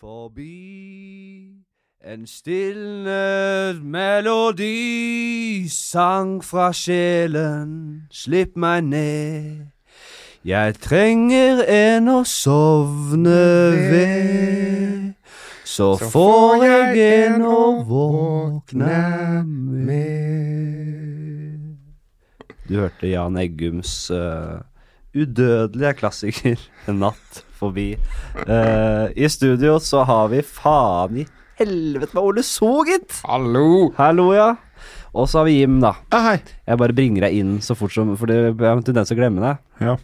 Forbi en stille melodi, sang fra sjelen, slipp meg ned. Jeg trenger en å sovne ved, så får jeg en å våkne med. Du hørte Jan Eggums uh, udødelige klassiker 'En natt forbi'. Uh, I studio så har vi faen i helvete med Ole So, gitt! Hallo! Hallo, ja. Og så har vi Jim, da. Ja, hei. Jeg bare bringer deg inn så fort som For det- jeg har en tendens til å glemme deg. Ja.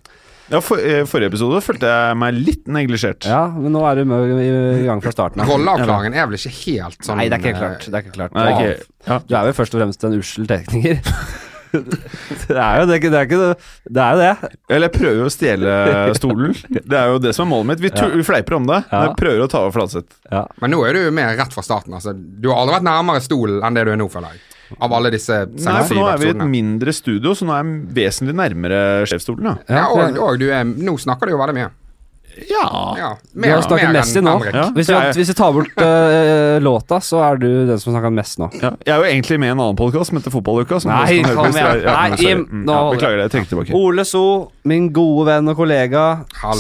Ja, for, eh, Forrige episode følte jeg meg litt neglisjert. Ja, men nå er du med i, i gang fra starten av. Rolleavklaringen er vel ikke helt sånn Nei, det er ikke helt klart. Det er ikke klart. Nei, det er ikke, ja. Du er vel først og fremst en ussel tekniker. det er jo det, det, er ikke, det, det er jo det. Eller jeg prøver å stjele stolen. Det er jo det som er målet mitt. Vi, Ja. vi fleiper om det. Ja. Jeg prøver å ta over Fladseth. Ja. Men nå er du med rett fra starten. Altså. Du har aldri vært nærmere stolen enn det du er nå, føler jeg. Av alle disse Nei, for nå er vi i et mindre studio, så nå er jeg vesentlig nærmere sjefsstolen. Ja. Ja, og, og du er, nå snakker du jo veldig mye. Ja. Ja, Du har snakket mest i nå. Ja. Hvis, du, er- hvis du, tar bort uh, låta, så er du den som har snakket mest nå. Ja. Jeg er jo egentlig med i en annen podkast som heter Fotballuka. Som Nei, kan. Ja, Mm, Beklager det. Jeg trekker tilbake. Ole So, min gode venn og kollega.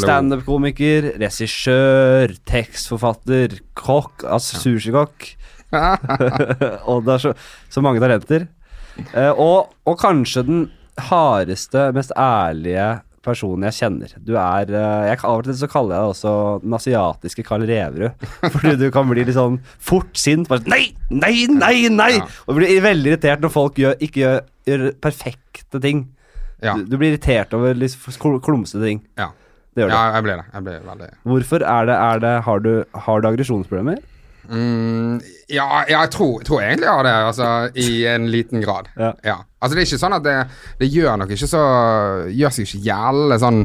Standup-komiker, regissør, tekstforfatter, kokk, altså sushikokk. og det er så, så mange talenter. Uh, og, og kanskje den hardeste, mest ærlige personen jeg kjenner. Du er eh, jeg, Av og til så kaller jeg deg også den asiatiske Karl Reverud. Fordi du kan bli litt sånn fort sint. Bare sånn, Nei, nei, nei! nei Ja. Og blir veldig irritert når folk gjør, ikke gjør, gjør perfekte ting. Ja. Du, du blir irritert over litt klumsete ting. Ja. Det gjør du. ja, jeg ble det. Jeg ble veldig Hvorfor er det, er det Har du, har du aggresjonsproblemer? Mm, Ja, jeg tror, tror egentlig jeg har det, altså, i en liten grad. Ja. Altså, det er ikke sånn at det, det gjør nok ikke så Gjør seg ikke jævlig sånn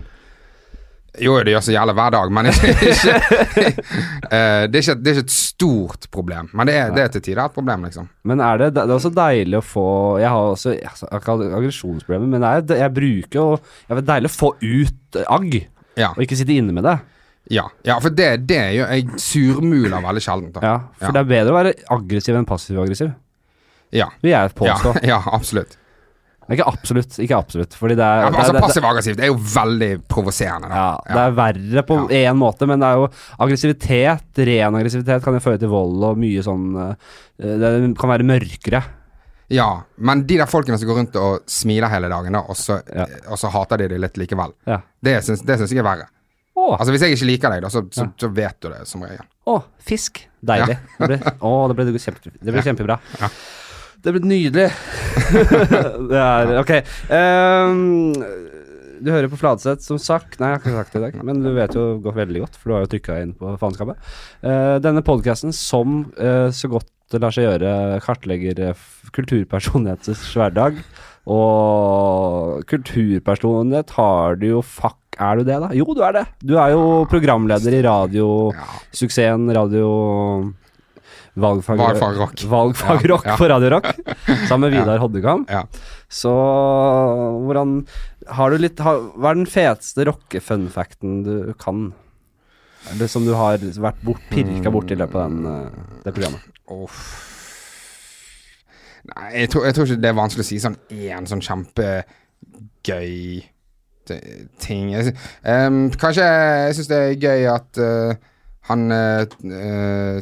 jo, det gjør seg jævlig hver dag, men ikke, ikke uh, det, er ikke, det er ikke et stort problem. Men det er, det er til tider et problem, liksom. Men er det, det er også deilig å få Jeg har også jeg ikke aggresjonsproblemer, men er, jeg bruker jo Det er deilig å få ut agg, Ja, og ikke sitte inne med det. Ja, ja for det, det gjør jeg surmuler veldig sjeldent. Ja, For Ja. det er bedre å være aggressiv enn passiv-aggressiv, Ja, vil jeg ja, påstå. ja absolutt. Ikke absolutt, ikke absolutt, fordi det er, Ja, altså det Passiv-aggressivt er jo veldig provoserende. Ja, ja, det er verre på én måte, men det er jo aggressivitet, ren aggressivitet, kan jo føre til vold og mye sånn eh, Det kan være mørkere. Ja, men de der folkene som går rundt og smiler hele dagen, da, og så, Ja. og så hater de det litt likevel, Ja. det syns jeg er verre. Å, Altså Hvis jeg ikke liker deg, da, så, så, Ja. så vet du det som regel. å, fisk. Deilig. Det ble, å, det ble, kjempe, det ble Ja. kjempebra. Ja. Det ble nydelig. det er Ok. Um, du hører på Fladseth, som sagt. Nei, jeg har ikke sagt det i dag, men du vet jo godt, veldig godt, for du har jo trykka inn på faenskapet. Uh, denne podkasten, som uh, så godt det lar seg gjøre, kartlegger eh, kulturpersonlighetens hverdag. Og kulturpersonlighet har du jo fuck Er du det, da? Jo, du er det. Du er jo programleder i radiosuksessen Radio Valgfag, Valgfag rock. Ja, ja. på Radio Rock, sammen med Ja. Vidar Hoddekam. Ja. Så hvordan Har du litt har, Hva er den feteste rocke-funfacten du kan? Det som du har vært bort, pirka borti i løpet av den, eh, det programmet? Oh. Nei, jeg tror, jeg tror ikke det er vanskelig å si sånn én sånn kjempegøy ting. Jeg, ehm, kanskje jeg syns det er gøy at uh, han eh,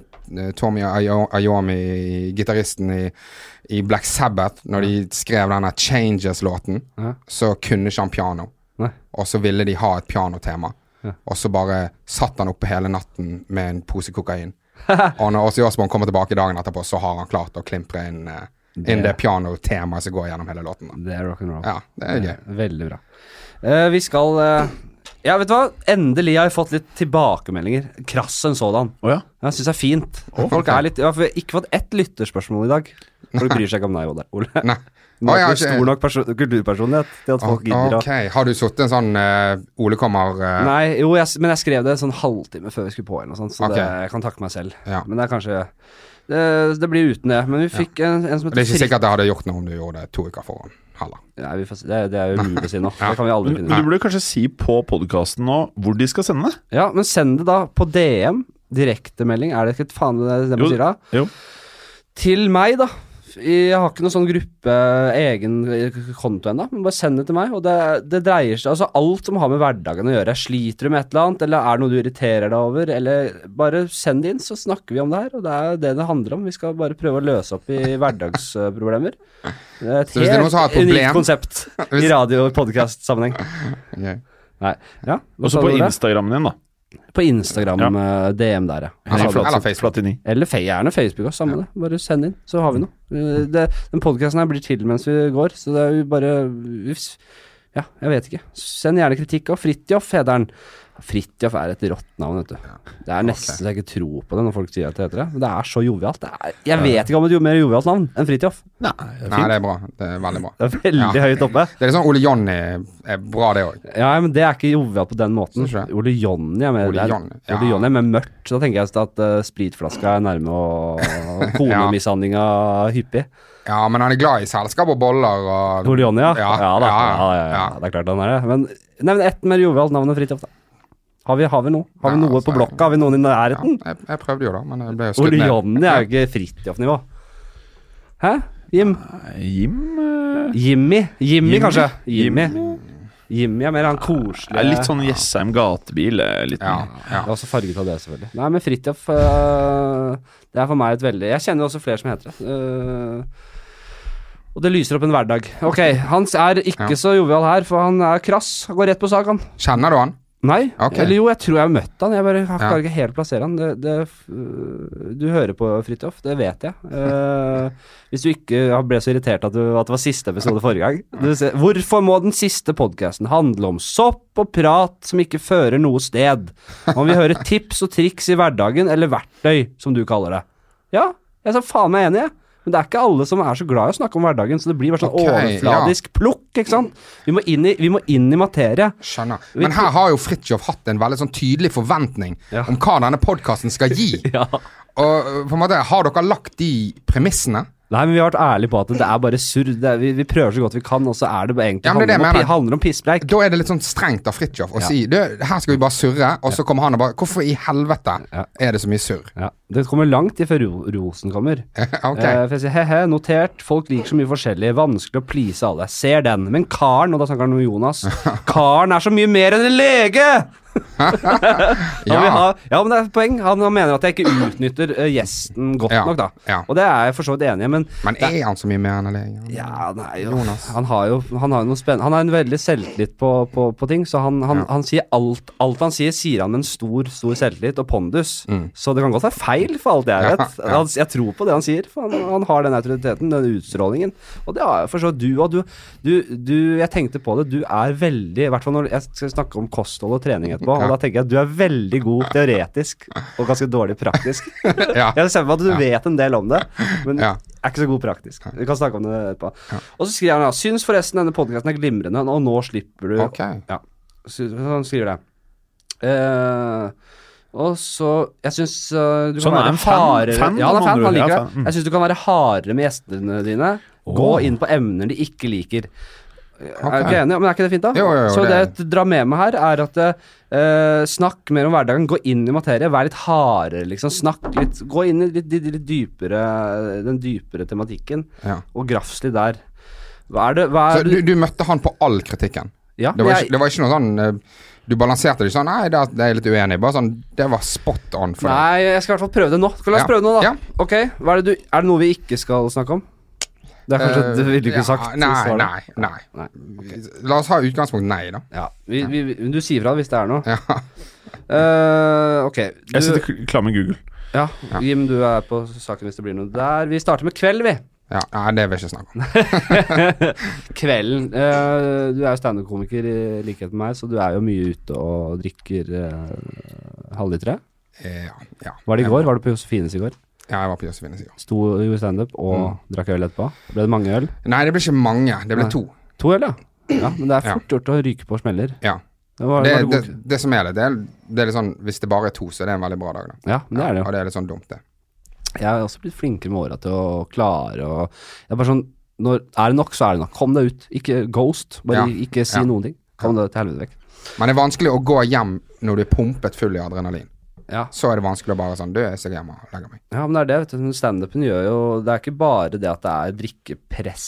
Tommy Ayo- Ayomi, gitaristen i, i Black Sabbath, når de skrev denne Changes-låten, Ja. så kunne ikke han piano. Nei. Og så ville de ha et pianotema. Ja. Og så bare satt han oppe hele natten med en pose kokain. og når Åse Jåsborn kommer tilbake dagen etterpå, så har han klart å klimpre inn, eh, inn det pianotemaet som går gjennom hele låten. Da. Det er rock'n'roll. Ja, det er gøy. Veldig bra. Eh, vi skal eh, Ja, vet du hva? Endelig har jeg fått litt tilbakemeldinger. Krass en sådan. Oh, ja. Jeg syns det er fint. Folk er litt Ja, for jeg har ikke fått ett lytterspørsmål i dag. Folk bryr seg ikke om deg, Ole. Nei. Du Å, er ikke- stor nok kulturpersonlighet til at folk gidder å Ok, Har du sittet en sånn uh, Ole kommer uh... Nei, jo, jeg, men jeg skrev det sånn halvtime før vi skulle på, eller noe sånt, så okay. det, jeg kan takke meg selv. Ja. Men det er kanskje Det, det blir uten det. Men vi fikk en, en som Det er ikke sikkert sikkert det hadde gjort noe om du gjorde det to uker foran. Nei, vi får. Det, det er umulig å si nå. Det kan vi aldri finne ut. du burde kanskje si på podkasten nå hvor de skal sende det. Ja, men send det da på DM. Direktemelding. Er det ikke et faen det det man sier da? Jo. Til meg, da. Jeg har ikke noen sånn gruppe, egen konto ennå, men bare send det til meg. Og det, det dreier seg altså alt som har med hverdagen å gjøre. Sliter du med et eller annet, eller er det noe du irriterer deg over, eller bare send det inn, så snakker vi om det her. Og det er det det handler om. Vi skal bare prøve å løse opp i hverdagsproblemer. Det er et helt er noen som har et unikt konsept i radio- og podkast-sammenheng. Okay. Nei. Ja, og Også på? Instagrammen din, da. På Instagram, Ja. eh, DM der, ja. Eller, Facebook. Eller gjerne Facebook også, samme det. Bare send inn, så har vi noe. Eh, Det, den podkasten her blir til mens vi går, så det er jo bare Ja, jeg vet ikke. Send gjerne kritikk. Og Fridtjof heter han. Fridtjof er et rått navn, vet du. Det er nesten så jeg ikke tror på det når folk sier at det heter det. Men det er så jovialt. Er, jeg vet ikke om et mer jovialt navn enn Fridtjof. Nei, Nei, det er bra. Det er veldig bra. Det er veldig Ja. høyt oppe. Det er sånn Ole Jonny er bra, det òg. Ja, men det er ikke jovialt på den måten. Ole Jonny er mer Ole det er- ja. Ole Jonny er mer mørkt. Så da tenker jeg at uh, spritflaska er nærme og konemishandlinga hyppig. Ja, men han er glad i selskap og boller og Ole Jonny, ja. Ja, Ja, da. ja, Ja, ja, ja, ja. Det er klart han er det. Men nevn ett mer jovialt navn enn Fridtjof, da. Har vi, har vi noe? Har vi Ja, noe på altså, blokka? Har vi noen i Ja, nærheten? jeg, jeg prøvde jo, da, men jeg ble skutt ned. Johnny er jo ikke Fridtjof-nivå. Hæ? Jim? Jim eh, Jimmy? Jimmy, Jimmy? kanskje? Jimmy. Jimmy. Jimmy er mer han koselige litt sånn Jessheim gatebil. eh, Litt, Ja, ja. Det er også farget av det, selvfølgelig. Nei, men Fridtjof øh, Det er for meg et veldig Jeg kjenner også flere som heter det. Og det lyser opp en hverdag. Ok, Hans er ikke Ja. så jovial her, for han er krass. Han går rett på sak, han. Kjenner du han? Nei. Okay. Eller jo, jeg tror jeg har møtt han. Jeg bare har Ja. klarer ikke helt plassere han. Det, det, øh, du hører på Fridtjof, det vet jeg. Uh, hvis du ikke ble så irritert at, du, at det var siste episode forrige gang. Du ser, hvorfor må den siste podkasten handle om sopp og prat som ikke fører noe sted? Man vil høre tips og triks i hverdagen, eller verktøy, som du kaller det. Ja, jeg er så faen meg enig, jeg. Men det er ikke alle som er så glad i å snakke om hverdagen, så det blir bare sånn okay, overfladisk plukk, ikke sant. Vi må inn i, vi inn i materie. Skjønner. Men her har jo Fridtjof hatt en veldig sånn tydelig forventning Ja. om hva denne podkasten skal gi. Ja. Og øh, på en måte, har dere lagt de premissene? Nei, men vi har vært ærlige på at det er bare surr. Vi, vi prøver så godt vi kan, og så er det egentlig Ja, det er det handler, om, handler om pisspreik. Da er det litt sånn strengt av Fridtjof å Ja. si du, her skal vi bare surre, og så kommer han og bare Hvorfor i helvete Ja. er det så mye surr? Ja. Det kommer langt i før ro rosen kommer. ok. Eh, for jeg sier he-he, notert, folk liker så mye forskjellig, vanskelig å please alle. Ser den. Men karen, og da snakker han om Jonas, karen er så mye mer enn en lege! Han ja. ha, ja, men det er et poeng. Han, han mener at jeg ikke utnytter uh, gjesten godt Ja, nok, da. ja. Og det er jeg for så vidt enig i, men Men er han så mye mer enn en lege? Ja, nei, jo. Jonas. Han har jo han har noe spennende Han har en veldig selvtillit på, på, på ting, så han, han, han sier alt Alt han sier, sier han med en stor stor selvtillit og pondus. Mm. Så det kan godt være feil, for alt jeg vet. Han, jeg tror på det han sier, for han, han har den autoriteten, den utstrålingen. Og det har jeg for så vidt du og du, du, du Jeg tenkte på det, du er veldig I hvert fall når jeg skal snakke om kosthold og trening etterpå, Ja. og da tenker jeg at du er veldig god teoretisk og ganske dårlig praktisk. ja. Jeg ser for meg at du vet en del om det, men Ja. er ikke så god praktisk. Vi kan snakke om det etterpå. Og så skriver han ja, syns forresten denne podkasten er glimrende, og nå slipper du okay. Ja, så han skriver det. Uh, og så Jeg syns uh, du Så kan være hardere fan, Ja, han er fan, han liker det. Jeg syns du kan være hardere med gjestene dine. Gå inn på emner de ikke liker. Er du ikke enig? Men er ikke det fint, da? Jo, jo, jo, så det jeg drar med meg her, er at uh, snakk mer om hverdagen. Gå inn i materie. Vær litt hardere, liksom. Snakk litt Gå inn i litt, litt, litt dypere den dypere tematikken, Ja. og grafs litt der. Hva er det hva Så er du, du møtte han på all kritikken? Ja, Det var, jeg, ikke, det var ikke noe sånn uh, Du balanserte det ikke sånn Nei, det er, jeg litt uenig i. Bare sånn Det var spot on for deg. Nei, jeg skal i hvert fall prøve det nå. Skal la oss Ja. prøve det nå, da. Ja. Ok, er, det du, er det noe vi ikke skal snakke om? Det er kanskje Eh, Du ville ikke ja, sagt Nei, nei. nei. okay. La oss ha utgangspunkt nei, da. Ja, vi, vi, du sier fra hvis det er noe. Ja. Uh, ok. Du, Jeg sitter klar med Google. ja, Ja. Jim, du er på saken hvis det blir noe der. Vi starter med kveld, vi. Ja, nei, det vil jeg ikke snakke om. Kvelden. Uh, du er jo standup-komiker i likhet med meg, så du er jo mye ute og drikker uh, halvlitere. Eh, Ja, ja. Var det i går? Var du på Josefines i går? Ja, jeg var på Josefines i går. Sto og gjorde standup og drakk øl etterpå? Ble det mange øl? Nei, det ble ikke mange. Det ble Nei. to. To øl, ja. ja. Men det er fort gjort å ryke på smeller. Ja. Det var, Det, var det det, det som er det, det er, det er litt sånn Hvis det bare er to, så er det en veldig bra dag, da. Ja, men det er det jo. Og det er litt sånn dumt, det. Jeg har også blitt flinkere med åra til å klare å Det er bare sånn når, Er det nok, så er det nok. Kom deg ut. Ikke ghost. Bare Ja. ikke si Ja. noen ting. Kom deg til helvete vekk. Men det er vanskelig å gå hjem når du er pumpet full i adrenalin. Ja. Så er det vanskelig å bare sånn Du, jeg skal hjem og legge meg. Ja, men det er det, vet du. Standupen gjør jo Det er ikke bare det at det er drikkepress,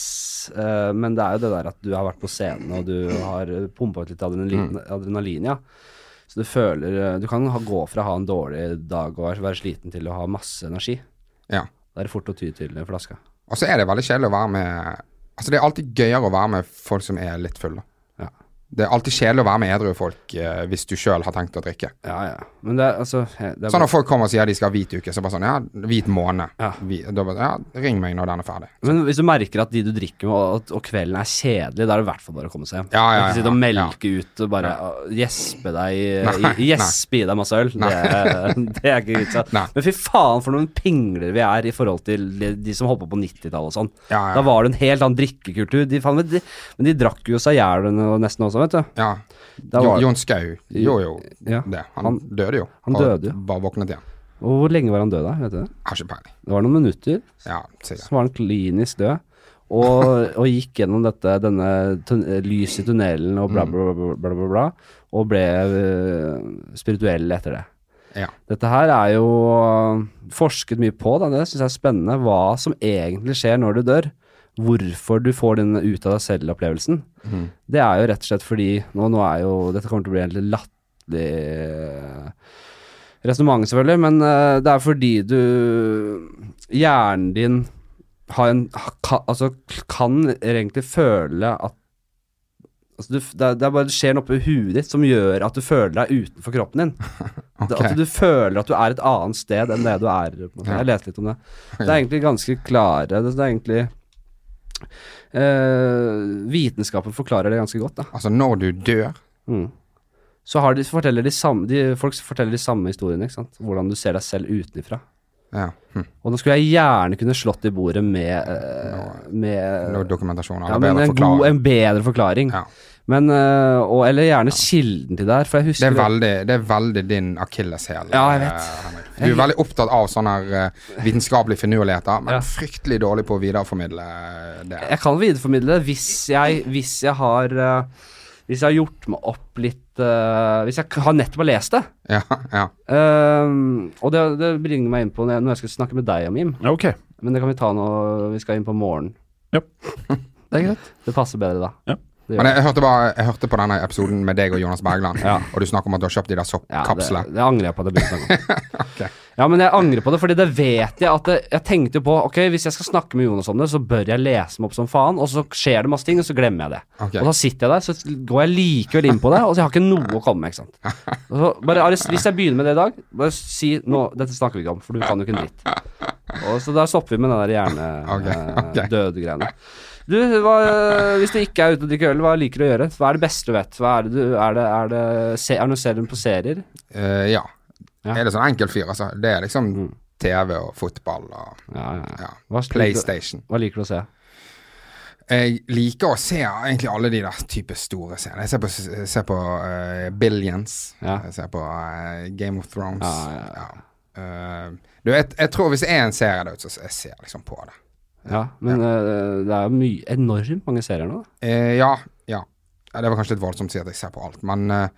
uh, men det er jo det der at du har vært på scenen og du har pumpa ut litt adrenalin, adrenalin, ja. Så du føler eh, Du kan ha, gå fra å ha en dårlig dag og være- sliten til å ha masse energi. Ja. Da er det fort å ty til flaska. Og så er det veldig kjedelig å være med Altså, det er alltid gøyere å være med folk som er litt fulle. Det er alltid kjedelig å være med edru folk eh, hvis du sjøl har tenkt å drikke. Ja, ja. Men det er altså det er Sånn når folk kommer og sier de skal ha hvit uke, så bare sånn Ja, hvit måned. Ja. Vi, da bare, ja, ring meg når den er ferdig. Men hvis du merker at de du drikker med, og, og kvelden er kjedelig, da er det i hvert fall bare å komme seg hjem. Ja, ja, ja, Ikke sitte og ja, melke ut og bare gjespe deg i- Gjespe i deg masse øl. Det, det er ikke vitsa. Men fy faen for noen pingler vi er i forhold til de, de som holdt på 90-tallet og sånn. Ja, ja. Da var det en helt annen drikkekultur. De, faen, de, men de drakk jo seg i hjel nesten også, vet du. Ja. Var- Jon Skau gjorde jo Ja, det. Han, han- døde jo. han døde jo. Bare våknet igjen. Og hvor lenge var han død da? Vet du det? Har ikke peiling. Det var noen minutter. Ja, sikkert. Så var han klinisk død. Og, og gikk gjennom dette, denne tun lys i tunnelen og bla, bla, bla, bla, bla, bla og ble øh, spirituell etter det. Ja. Dette her er jo øh, forsket mye på, da. det syns jeg er spennende, hva som egentlig skjer når du dør. Hvorfor du får den ut av deg selv-opplevelsen. mm. Det er jo rett og slett fordi Nå, nå er jo Dette kommer til å bli litt latterlig resonnement, selvfølgelig, men uh, det er fordi du Hjernen din har en kan, Altså kan egentlig føle at Altså du, det, er- det er bare det skjer noe oppi huet ditt som gjør at du føler deg utenfor kroppen din. Det, Ok. at du føler at du er et annet sted enn det du er. Ja. Jeg leste litt om det. Det er egentlig ganske klare Det, det er egentlig eh, Vitenskapen forklarer det ganske godt, da. Altså, når du dør Mm. Så har de, forteller de samme de, Folk forteller de samme historiene, ikke sant. Hvordan du ser deg selv utenfra. Ja. Hm. Og nå skulle jeg gjerne kunne slått i bordet med, uh, med Noe dokumentasjon. ja, men en, god, en bedre forklaring. Ja. Men, øh, og, eller gjerne kilden til det her, for jeg Det er veldig, det er veldig din akilleshæl. Ja, jeg vet. eh, Du er veldig opptatt av sånne her, eh, vitenskapelige finurligheter, men Ja. fryktelig dårlig på å videreformidle det. Jeg kan videreformidle det hvis jeg, hvis jeg har Hvis jeg har gjort meg opp litt Hvis jeg har nettopp har lest det. Ja, ja. Ehm, og det, det bringer meg inn på når jeg, skal snakke med deg, om Ja, okay. Men det kan vi ta når vi skal inn på morgenen. Ja. det er greit. Det passer bedre da. Ja. Det Men jeg, jeg, hørte bare, jeg hørte på denne episoden med deg og Jonas Bergland, Ja. og du snakker om at du har kjøpt de der soppkapslene. Ja, det, det angrer jeg på det begynte å snakke om. Ok. Ja, men jeg angrer på det, fordi det vet jeg at det, Jeg tenkte jo på Ok, hvis jeg skal snakke med Jonas om det, så bør jeg lese meg opp som faen, og så skjer det masse ting, og så glemmer jeg det. Okay. Og så sitter jeg der, så går jeg likevel inn på det, og så jeg har ikke noe å komme med, ikke sant. Så bare, hvis jeg begynner med det i dag, bare si nå Dette snakker vi ikke om, for du kan jo ikke en dritt. Og så da stopper vi med den der Ok, ok. hjernedød-greiene. Du, hva, hvis du ikke er ute og drikker øl, hva liker du å gjøre? Hva er det beste du vet? Hva er det du Er det, er det, er det serien på serier? Uh, ja. Ja. Er det sånn enkel fyr, altså? Det er liksom Mm. TV og fotball og Ja, ja. Liker PlayStation. hva liker du å se? Jeg liker å se egentlig alle de der type store scener. Jeg ser på, ser på uh, Billions. Jeg ser på uh, Game of Thrones. Du, jeg, jeg tror hvis det er en serie der ute, så jeg ser liksom på det. Ja, men øh, det er jo mye, enormt mange serier nå. Eh, ja, ja. Det var kanskje litt voldsomt å si at jeg ser på alt, men eh,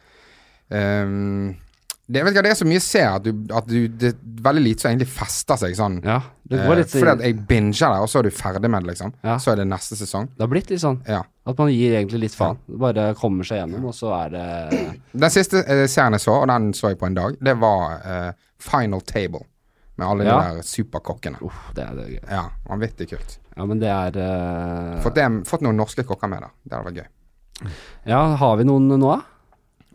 ehm, det, ikke, det er så mye jeg ser at, du, at du, det er veldig lite som egentlig fester seg sånn. Ja, det Eh, går litt fordi at jeg binger det, og så er du ferdig med det, liksom. Ja. Så er det neste sesong. Det har blitt litt sånn Ja. at man gir egentlig litt faen. Bare kommer seg gjennom, og så er det Den siste eh, serien jeg så, og den så jeg på en dag, det var eh, Final Table. Med alle Ja. de der superkokkene. Uff, det er det gøy. Ja, vanvittig kult. Ja, men det er uh... Fått, det, fått noen norske kokker med da. Det hadde vært gøy. Ja, har vi noen nå, da?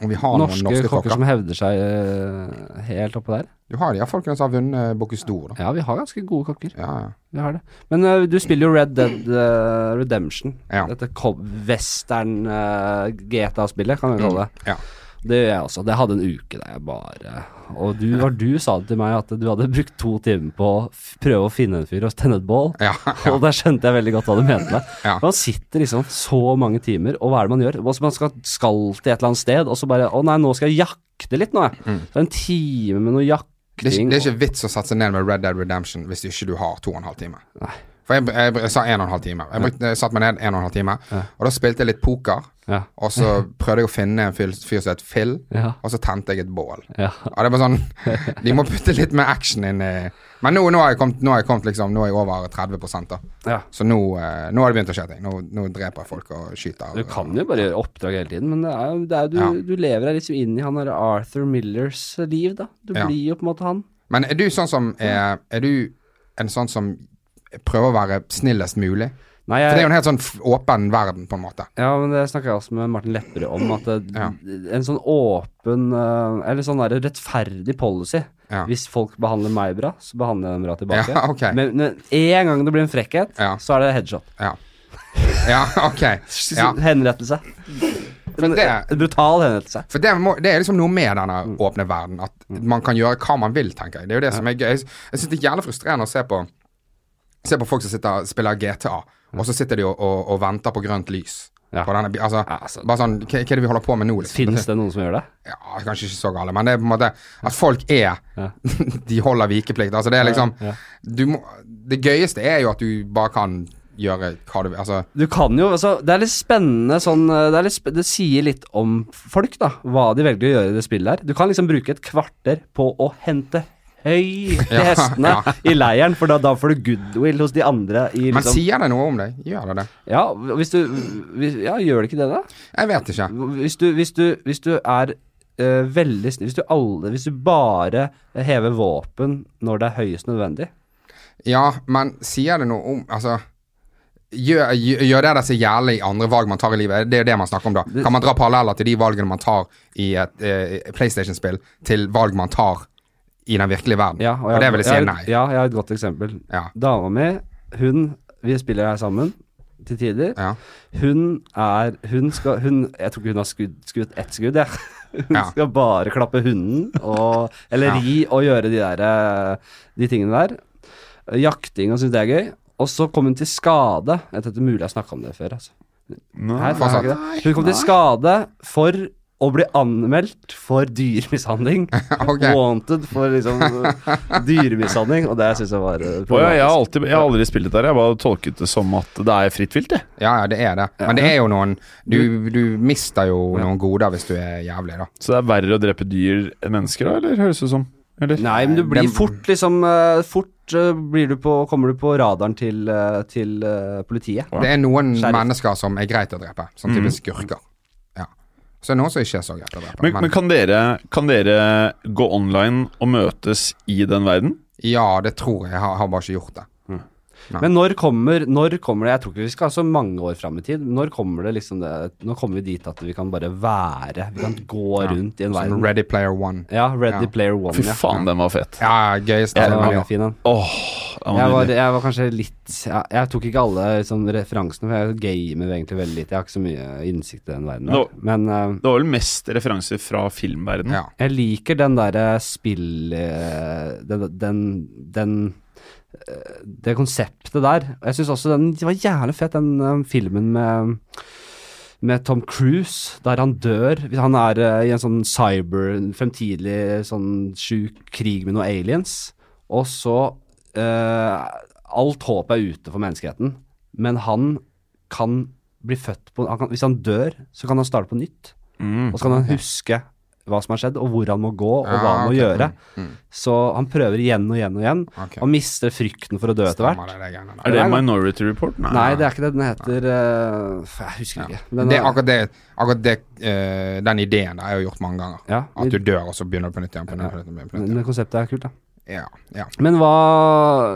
Om vi har Norske, noen norske kokker kokker. som hevder seg uh, helt oppå der? Du har de ja, folkene som har vunnet Bocuse d'Or. Ja, vi har ganske gode kokker. Ja, ja. Vi har det. Men uh, du spiller jo Red Dead Redemption. Ja. Dette western øh, GTA-spillet, kan vi kalle det. ja. Det gjør jeg også. Det hadde en uke der jeg bare Og du, var du sa det til meg at du hadde brukt to timer på å prøve å finne en fyr og tenne et bål. Ja, Og der skjønte jeg veldig godt hva du mente. Ja. Man sitter liksom så mange timer, og hva er det man gjør? Man skal, skal til et eller annet sted, og så bare Å nei, nå skal jeg jakte litt nå, jeg. Mm. Så en time med noe jakting. Det er, ikke, det er ikke vits å satse ned med Red Dead Redemption hvis ikke du har to og en halv time. For jeg, jeg, jeg sa en og en halv time. Jeg, brukte, jeg satte meg ned en og en halv time, og da spilte jeg litt poker. Ja. Og så prøvde jeg å finne en fyr, fyr som het Phil, Ja. og så tente jeg et bål. Ja. Og det er bare sånn De må putte litt mer action inn i Men nå, nå har jeg kommet, nå har jeg kommet liksom Nå er jeg over 30 da. ja. Så nå, eh, nå har det begynt å skje ting. Nå, nå dreper jeg folk og skyter. Du kan jo bare gjøre oppdrag hele tiden, men det er, det er, du, du lever deg liksom inn i han derre Arthur Millers liv, da. Du blir jo på en måte han. Men er du sånn som er, er du en sånn som prøver å være snillest mulig? Nei, For det er jo en helt sånn åpen verden, på en måte. ja, men det snakker jeg også med Martin Lepperød om, at det, Ja. en sånn åpen eh, Eller sånn der rettferdig policy. Ja. Hvis folk behandler meg bra, så behandler jeg dem bra tilbake. Ja, okay. Men en gang det blir en frekkhet, så er det headshot. Ja. Ja, ok. Henrettelse. En, det- en brutal henrettelse. For det, må, det er liksom noe med denne åpne verden. At man kan gjøre hva man vil, tenker jeg. Det er jo det som er gøy. Jeg, jeg syns det er jævlig frustrerende å se på Se på folk som sitter spiller GTA, og så sitter de og, og, og venter på grønt lys. Ja. Denne, altså, Ja, altså. bare sånn, hva, hva er det vi holder på med nå? Liksom? Fins det noen som gjør det? Ja, kanskje ikke så gale, men det er på en måte at folk er Ja. De holder vikeplikt. Altså, det er liksom du må, Det gøyeste er jo at du bare kan gjøre hva du vil. Altså, Du kan jo, altså Det er litt spennende sånn Det, litt, sp- det sier litt om folk, da. Hva de velger å gjøre i det spillet her. Du kan liksom bruke et kvarter på å hente høy til Ja, hestene ja. i leiren, for da, da får du goodwill hos de andre i men liksom sier det noe om deg? Gjør det det? Ja, hvis du hvis, Ja, gjør det ikke det, da? Jeg vet ikke. Hvis du, hvis du, hvis du er uh, veldig snill Hvis du alle Hvis du bare hever våpen når det er høyest nødvendig Ja, men sier det noe om Altså Gjør, gjør det det så jævlig i andre valg man tar i livet? Det er jo det man snakker om, da. Kan man dra paralleller til de valgene man tar i et eh, PlayStation-spill, til valg man tar i den virkelige verden? Ja, og, det vil jeg si har er et- nei. Ja, jeg har et godt eksempel. Ja. Dama mi, hun Vi spiller her sammen til tider. Ja. Hun er Hun skal hun, Jeg tror ikke hun har skudd, skutt ett skudd, jeg. Hun Ja. skal bare klappe hunden og Eller Ja. ri og gjøre de der eh, De tingene der. Jakting og syns det er gøy. Og så kom hun til skade. Jeg tror det er mulig jeg har snakka om det før. Altså. Nei. Her, det. Hun kom til skade for å bli anmeldt for dyremishandling. okay. Wanted for liksom dyremishandling, og det syns jeg var oh, ja, jeg, har alltid, jeg har aldri spilt det der, Jeg har bare tolket det som at det er fritt vilt, jeg. Ja, ja, det er det. Men det er jo noen Du, du mister jo noen goder hvis du er jævlig, da. Så det er verre å drepe dyr enn mennesker, da? Eller høres det ut som? Eller? Nei, men du blir fort liksom eh, Fort eh, blir du på, kommer du på radaren til, til politiet. Det er noen Sheriff. mennesker som er greit å drepe. Sånn type skurker. Ja. det er noen som ikke er så greit å drepe. Men, men kan, dere, kan dere gå online og møtes i den verden? ja, det tror jeg. Jeg har, har bare ikke gjort det. Nei. Men når kommer, når kommer det Jeg tror ikke vi skal ha så mange år fram i tid. Når kommer det liksom det Nå kommer vi dit at vi kan bare være Vi kan gå rundt i en Som verden. Ready Player One. Ja, Ready Ja. Player One. Fy ja. faen, den var fet. Ja, gøy Ja, den var ja. fin, den. Åh, den Jeg var jeg var kanskje litt jeg, jeg tok ikke alle liksom, referansene, for jeg gamer egentlig veldig lite. Jeg har ikke så mye innsikt i den verden. Nå- Men uh, Det var vel mest referanser fra filmverdenen. Ja. jeg liker den derre spill... eh, Den, den, den eh, Det konseptet der. Og Jeg syns også den det var jævlig fett, den eh, filmen med med Tom Cruise, der han dør Han er uh, i en sånn cyber, fremtidig sånn sjuk krig med noen aliens. Og så uh, Alt håp er ute for menneskeheten, men han kan bli født på han kan, Hvis han dør, så kan han starte på nytt. Mm. Og så kan han huske hva som har skjedd, og hvor han må gå, og hva han må okay. gjøre. Mm, mm. Så han prøver igjen og igjen og igjen, okay. og mister frykten for å dø etter hvert. det. Er det er- Minority Report? Nei. Nei, det er ikke det. Den heter uh, Jeg husker ikke. Den, Det er akkurat det, akkurat det uh, Den ideen der har jeg jo gjort mange ganger. ja, At du dør, og så begynner du på nytt igjen. På nytt, på nytt, på nytt, på nytt, men det konseptet er kult, da. Ja, ja. Men hva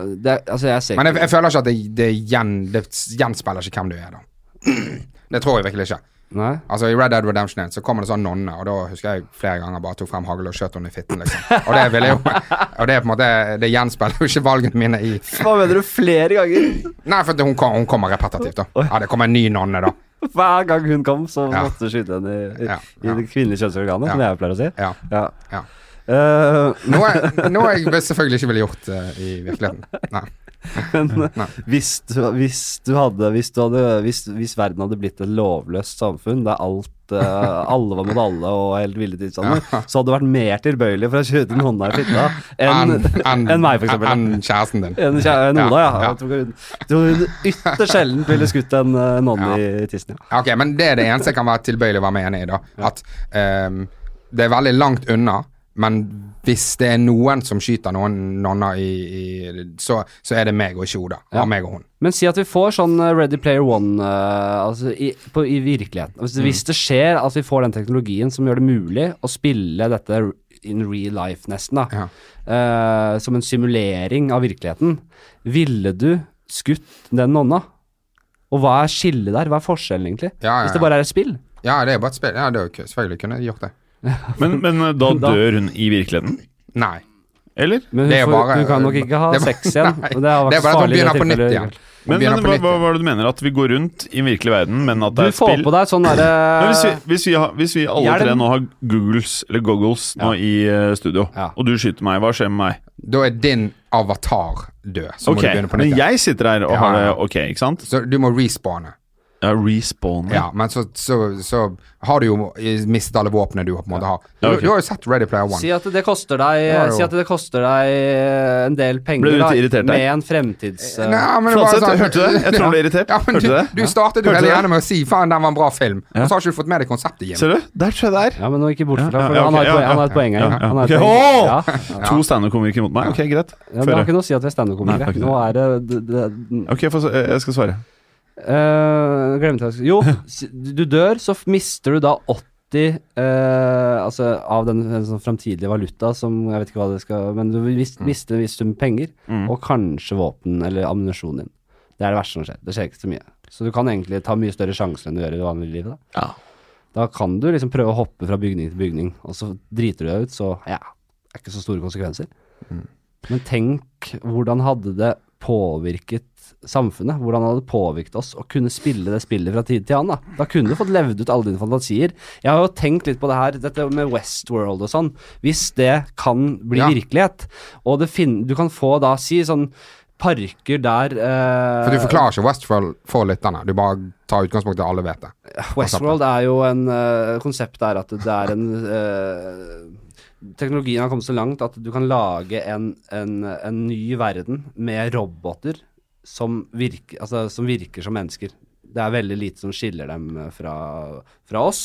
det, er- Altså, jeg ser Men jeg, jeg føler ikke at det, det, gjen, det gjenspeiler ikke hvem du er, da. Det tror jeg virkelig ikke. Nei? Altså I Red Dead Redemption 1 så kommer det sånn nonne, og da husker jeg flere ganger bare tok frem hagl og skjøt henne i fitten, liksom. Og det ville jo Og det er på en måte Det gjenspeiler jo ikke valgene mine i Hva mener du flere ganger? Nei, for hun, kom, hun kommer repetitivt, da. Ja, det kommer en ny nonne, da. Hver gang hun kom, så Ja. måtte du skyte henne i, i, Ja, i det kvinnelige kjønnsorganet, som jeg pleier å si. Ja. Ja. Eh, Noe, noe jeg selvfølgelig ikke ville gjort uh, i virkeligheten. Nei. Men hvis du, hvis du hadde hvis, du hadde hvis, hvis verden hadde blitt et lovløst samfunn der alt eh, alle var mot alle og helt ville tilstander, så hadde du vært mer tilbøyelig for å skyte en hånda i fitta enn en, en meg, eksempel. Enn kjæresten din. enn en Oda, ja. Ja. Jeg tror hun- hun ytterst sjelden ville skutt en nonne ja. i tissen. Ja, Ok, men det er det eneste jeg kan være tilbøyelig å være med enig i, da. At um, det er veldig langt unna, men hvis det er noen som skyter noen nonner i, i så, så er det meg og ikke Oda. Ja. Meg og hun. Men si at vi får sånn eh, Ready Player One uh, altså i, på, i virkeligheten. Hvis, hvis det skjer at vi får den teknologien som gjør det mulig å spille dette in real life, nesten, da, Ja. uh, som en simulering av virkeligheten, ville du skutt den nonna? Og hva er skillet der? Hva er forskjellen, egentlig? Ja, ja, Hvis det bare er et spill? Ja, det er bare et spill. Ja, det er jo selvfølgelig kunne gjort det. Men, men eh, da Da- dør hun i virkeligheten? Nei. Eller? Men hun, er får, bare- hun kan nok ikke ha det er sex igjen. Nei, det, er det er bare at hun begynner på nytt igjen. Men, men hva, hva, hva er det du mener? At vi går rundt i virkelig verden, men at Du det er får spill? på deg sånn Men derre hvis, vi, hvis, vi har, hvis vi alle tre nå har Googles, eller goggles nå i eh, studio, Ja. og du skyter meg, hva skjer med meg? Da er din avatar død. Så Ok, må du begynne på Men nytt Men jeg sitter her og Ja, har det ok, ikke sant? Så du må respawne. Ja, respawn. Ja, men så, så, så har du jo mistet alle våpnene du på en måte har. Du, okay. du har jo sett Ready Player One. Si at det koster deg jo. Si at det koster deg en del penger da, med en fremtids... Uh... Nei, men det var sånn- hørte du det? Jeg tror du ble irritert. Ja, Hørte du, du det? du startet jo det? gjerne med å si 'faen, den var en bra film', Ja. og så har ikke du fått med deg konseptet, Jim. Ser du? Der tror jeg det er. Ja, men nå ikke bort fra for ja, han, har et ja, poeng, han har et poeng her. ja. To standup-komikere mot meg? Ok, greit. ja, det har ikke noe å si at vi er standup-komikere. Nå er det, det, det Ok, jeg skal svare. Eh, Glemte jeg Jo, du dør, så mister du da 80 uh, Altså av den, den sånn framtidige valuta som Jeg vet ikke hva det skal Men du mis, mister en viss sum penger, Mm. og kanskje våpen eller ammunisjonen din. Det er det verste som skjer. Det skjer ikke så mye. Så du kan egentlig ta mye større sjanser enn du gjør i det vanlige livet. Da. Ja. Da kan du liksom prøve å hoppe fra bygning til bygning, og så driter du deg ut, så ja, det er ikke så store konsekvenser. Men tenk, hvordan hadde det påvirket samfunnet? Hvordan det hadde påvirket oss å kunne spille det spillet fra tid til annen? Da, da kunne du fått levd ut alle dine fantasier. Jeg har jo tenkt litt på det her, dette med Westworld og sånn. Hvis det kan bli Ja. virkelighet, og du kan få da, si sånn parker der eh, For du forklarer ikke Westfold for lytterne, du bare tar utgangspunkt i alle vet det. Westworld er jo en uh, Konseptet er at det er en eh, Teknologien har kommet så langt at du kan lage en, en, en ny verden med roboter som virker, altså, som virker som mennesker. Det er veldig lite som skiller dem eh, fra, fra oss.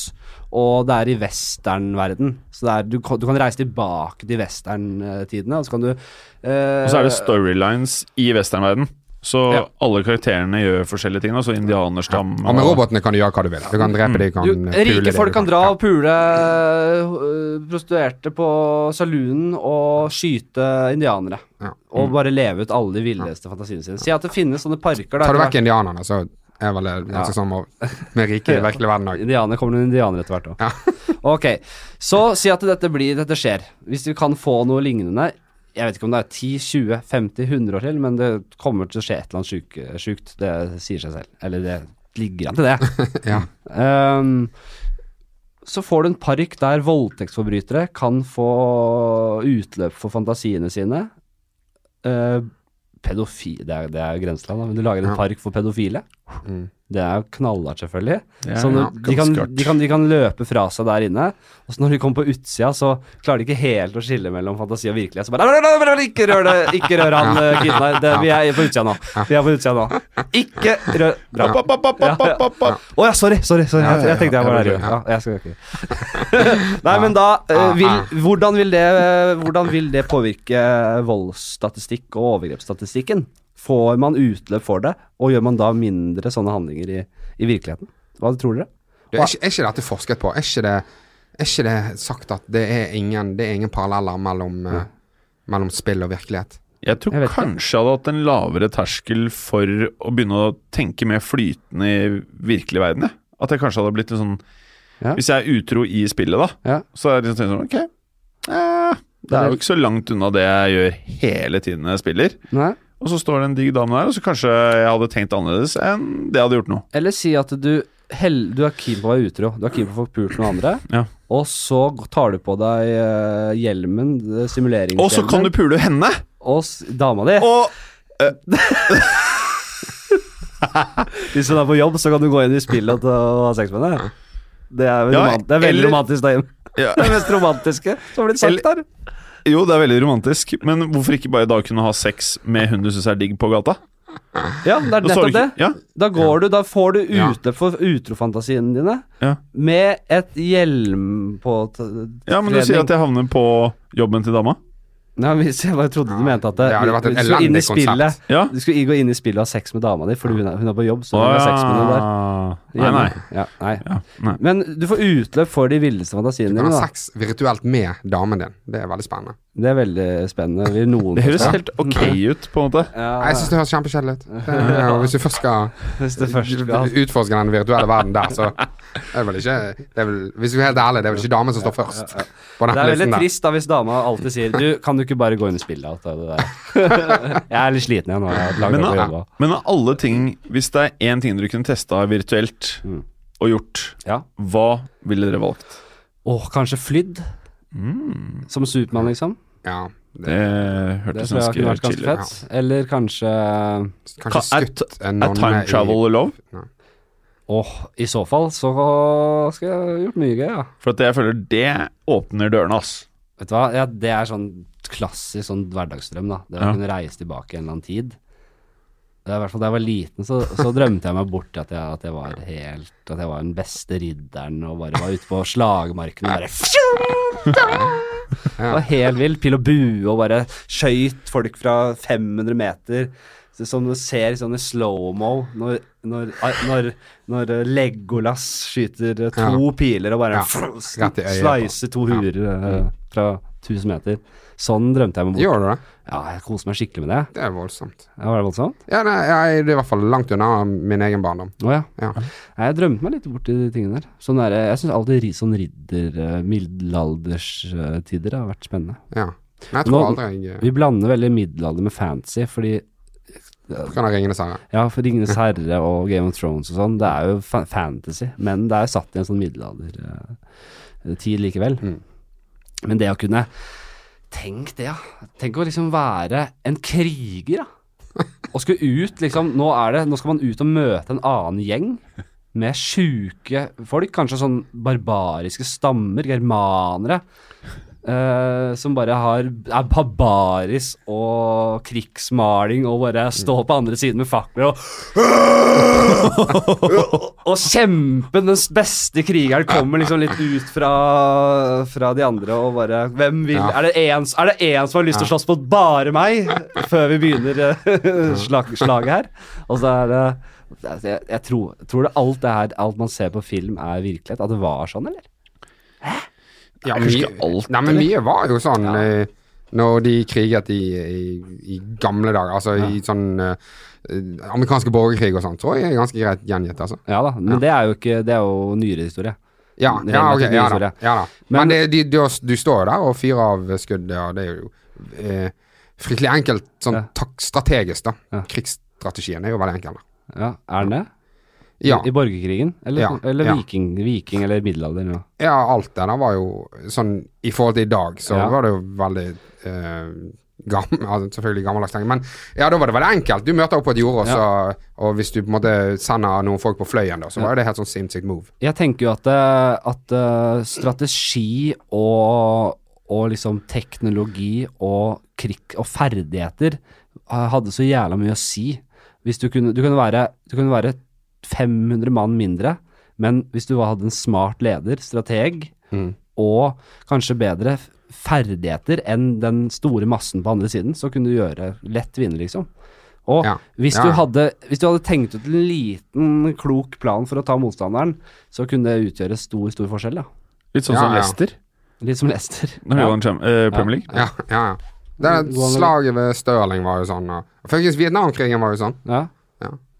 Og det er i westernverden. Så er, du, du kan reise tilbake til westerntidene, og så kan du eh, Og så er det storylines i westernverden. Så Ja. alle karakterene gjør forskjellige ting. Altså indianerstam Og med robotene kan du gjøre hva du vil. Du kan drepe mm. du kan du, pule Rike folk kan dra og pule øh, prostituerte på saloonen og skyte indianere. Ja. Og bare leve ut alle de villeste fantasiene sine. Si at det finnes sånne parker der Tar du vekk indianerne, så er vel det Ja. ganske sånn med rike i virkelig verden òg. Indianere kommer noen indianere etter hvert òg. Ja. ok, så si at dette blir Dette skjer. Hvis vi kan få noe lignende Jeg vet ikke om det er 10, 20, 50, 100 år til, men det kommer til å skje et eller annet sjukt. Det sier seg selv. Eller det ligger an til det. Ja. um, så får du en park der voldtektsforbrytere kan få utløp for fantasiene sine. Uh, pedofi... Det er, det er grenseland, da. Men du lager en Ja. park for pedofile. Mm. Det er jo knallhardt, selvfølgelig. Ja, så ja, de, kan, de, kan, de kan løpe fra seg der inne, og så når de kommer på utsida, så klarer de ikke helt å skille mellom fantasi og virkelighet. Så bare "Nei, nei, nei, nei, Ikke rør det! Ikke rør han, eh, kiden her. Vi er på utsida nå. Vi er på utsida nå. Ikke rør Bra. Å ja, ja. Å ja, sorry, sorry. sorry. Jeg, jeg tenkte jeg var der. ja. Jeg skal ikke. Nei, men da eh, vil, hvordan, vil det, hvordan vil det påvirke voldsstatistikk og overgrepsstatistikken? Får man utløp for det, og gjør man da mindre sånne handlinger i, i virkeligheten? Hva tror dere? Du, er, ikke, er ikke dette forsket på? Er ikke det, er ikke det sagt at det er ingen, det er ingen paralleller mellom, eh, mellom spill og virkelighet? Jeg tror Jeg kanskje jeg hadde hatt en lavere terskel for å begynne å tenke mer flytende i virkelig verden. At jeg kanskje hadde blitt en sånn Ja. Hvis jeg er utro i spillet, da, Ja. så er det liksom sånn Ok, eh, det er jo ikke så langt unna det jeg gjør hele tiden jeg spiller. Nei? Og så står det en digg dame der, og så kanskje jeg hadde tenkt annerledes enn det jeg hadde gjort nå. Eller si at du, hell, du er keen på å være utro. Du er keen på å få pult noen andre. Ja. Og så tar du på deg eh, hjelmen, eh, simuleringshjelmen, Og så kan du pule henne! og s- dama di. Og Hvis du er på jobb, så kan du gå inn i spillet og, ha sex med henne. Det er, vel Ja, romant- det er veldig eller- romantisk. Ja. Det er mest romantiske som har blitt sagt der. Jo, det er veldig romantisk, men hvorfor ikke bare da kunne ha sex med hun du syns er digg på gata? Ja, det er nettopp det. Ja, Da går du, da får du ute for utrofantasiene dine ja. med et hjelm på ja, men du sier at jeg havner på jobben til dama? Ja, hvis jeg bare trodde du mente at det, Det vært et du skulle inn i spillet Ja. Du skulle gå inn i spillet og ha sex med dama di fordi hun er, hun er på jobb. Så har sex med der. Ah. Nei, nei. Ja, nei. Ja, nei. Men du får utløp for de villeste fantasiene dine. Du kan dine. ha da sex virtuelt med damen din. Det er veldig spennende. Det er veldig spennende. Vil noen Det høres helt ok ut, på en måte. ja, Jeg syns det høres kjempekjedelig ut. Hvis du først skal Hvis det først skal utforske den virtuelle verden der, så er vel ikke det er vel, Hvis du er helt ærlig, det er vel ikke damen som står først på den Det er veldig listen trist da hvis dama alltid sier Du, kan du ikke bare gå inn i spillet? Alt det der. jeg er litt sliten igjen nå. Jeg har Men, av- men av alle ting Hvis det er én ting dere kunne testa virtuelt Mm. og gjort, Ja. hva ville dere valgt? Åh, kanskje flydd? Mm. Som Supermann, liksom? Ja, Det Det hørtes ganske ganske chill ut. fett. Eller kanskje kanskje skutt en Er time time i- travel lov? Åh, i så fall så skal jeg ha gjort mye gøy, ja. For at jeg føler det åpner dørene, ass. Vet du hva, ja, det er sånn klassisk sånn hverdagsdrøm, da. Det å Ja. kunne reise tilbake en eller annen tid. Det er i hvert fall Da jeg var liten, så, så drømte jeg meg bort til at jeg, at jeg var helt At jeg var den beste ridderen og bare var ute på slagmarken og bare Det var helt vilt. Pil og bue og bare skøyt folk fra 500 meter. Så Som du ser sånn i slow-mo når, når, når, når Legolas skyter eh, to Ja. piler og bare Ja, slicer to huer ja. fra 1000 meter. Sånn drømte jeg meg bort. Gjør du det? Ja, jeg koser meg skikkelig med det. Det er voldsomt. Ja, Var det voldsomt? Ja, nei, jeg, det er i hvert fall langt unna min egen barndom. Å ja. Ja. Nei, Jeg drømte meg litt bort i de tingene der. Sånn der jeg syns alltid sånn ridder, middelalderstider har vært spennende. Ja. Men jeg tror Nå- aldri jeg Vi blander veldig middelalder med fancy, fordi kan ha Ringenes herre. Ja, for Ringenes herre og Game of Thrones og sånn, det er jo fa fantasy, men det er jo satt i en sånn middelaldertid likevel. Mm. Men det å kunne Tenk det, ja. Tenk å liksom være en kriger, da. Og skulle ut, liksom Nå er det Nå skal man ut og møte en annen gjeng med sjuke folk, kanskje sånn barbariske stammer, germanere. Eh, som bare har, er barbaris og krigsmaling og bare står på andre siden med fakler og Og kjempen, den beste krigeren, kommer liksom litt ut fra, fra de andre og bare Hvem vil Ja. er, det en som har lyst til å slåss mot bare meg, før vi begynner eh, slag, slaget her? Og så er det jeg, jeg tror, tror det alt det her Alt man ser på film, er virkelighet? At det var sånn, eller? Ja, Jeg husker alt, Nei, men mye var jo sånn Ja. eh, når de kriget i, i, i gamle dager. Altså i sånn eh, amerikanske borgerkrig og sånn, tror jeg er ganske greit gjengitt, altså. Ja da, men det er jo ikke Det er jo nyere historie. Ja, ja, ok, ja, da, ja da. Men- Men, det, de, du, du står jo der og fyrer av skudd, og det er jo eh, fryktelig enkelt sånn Ja. tak strategisk, da. Ja. Krigsstrategien er jo veldig enkel. da. Ja, Er den det? Ja, I, I borgerkrigen? Eller, Ja, eller ja. viking, viking eller middelalder? Ja. ja, alt det der var jo sånn I forhold til i dag, så var det jo veldig eh, gammel, altså, Selvfølgelig gammeldags ting, men ja, da var det veldig enkelt. Du møter opp på et jorde, og, og hvis du på en måte sender noen folk på fløyen, da, så var jo det helt sånn sinnssykt move. Jeg tenker jo at, eh, at eh, strategi og, og liksom teknologi og krig og ferdigheter eh, hadde så jævla mye å si. Hvis du kunne, du kunne være, du kunne være 500 mann mindre, men hvis du hadde en smart leder, strateg, Mm. og kanskje bedre ferdigheter enn den store massen på andre siden, så kunne du gjøre lett vinne, liksom. Og Ja. hvis, Ja. du hadde, hvis du hadde tenkt ut en liten, klok plan for å ta motstanderen, så kunne det utgjøre stor, stor forskjell, da. Litt sånn Ja, som ja. Leicester Litt som Leicester. når ja. vant Cham- eh, Premier League. Ja, ja, ja. Det slaget ved Stirling var jo sånn, og faktisk Vietnamkrigen var jo sånn. Ja.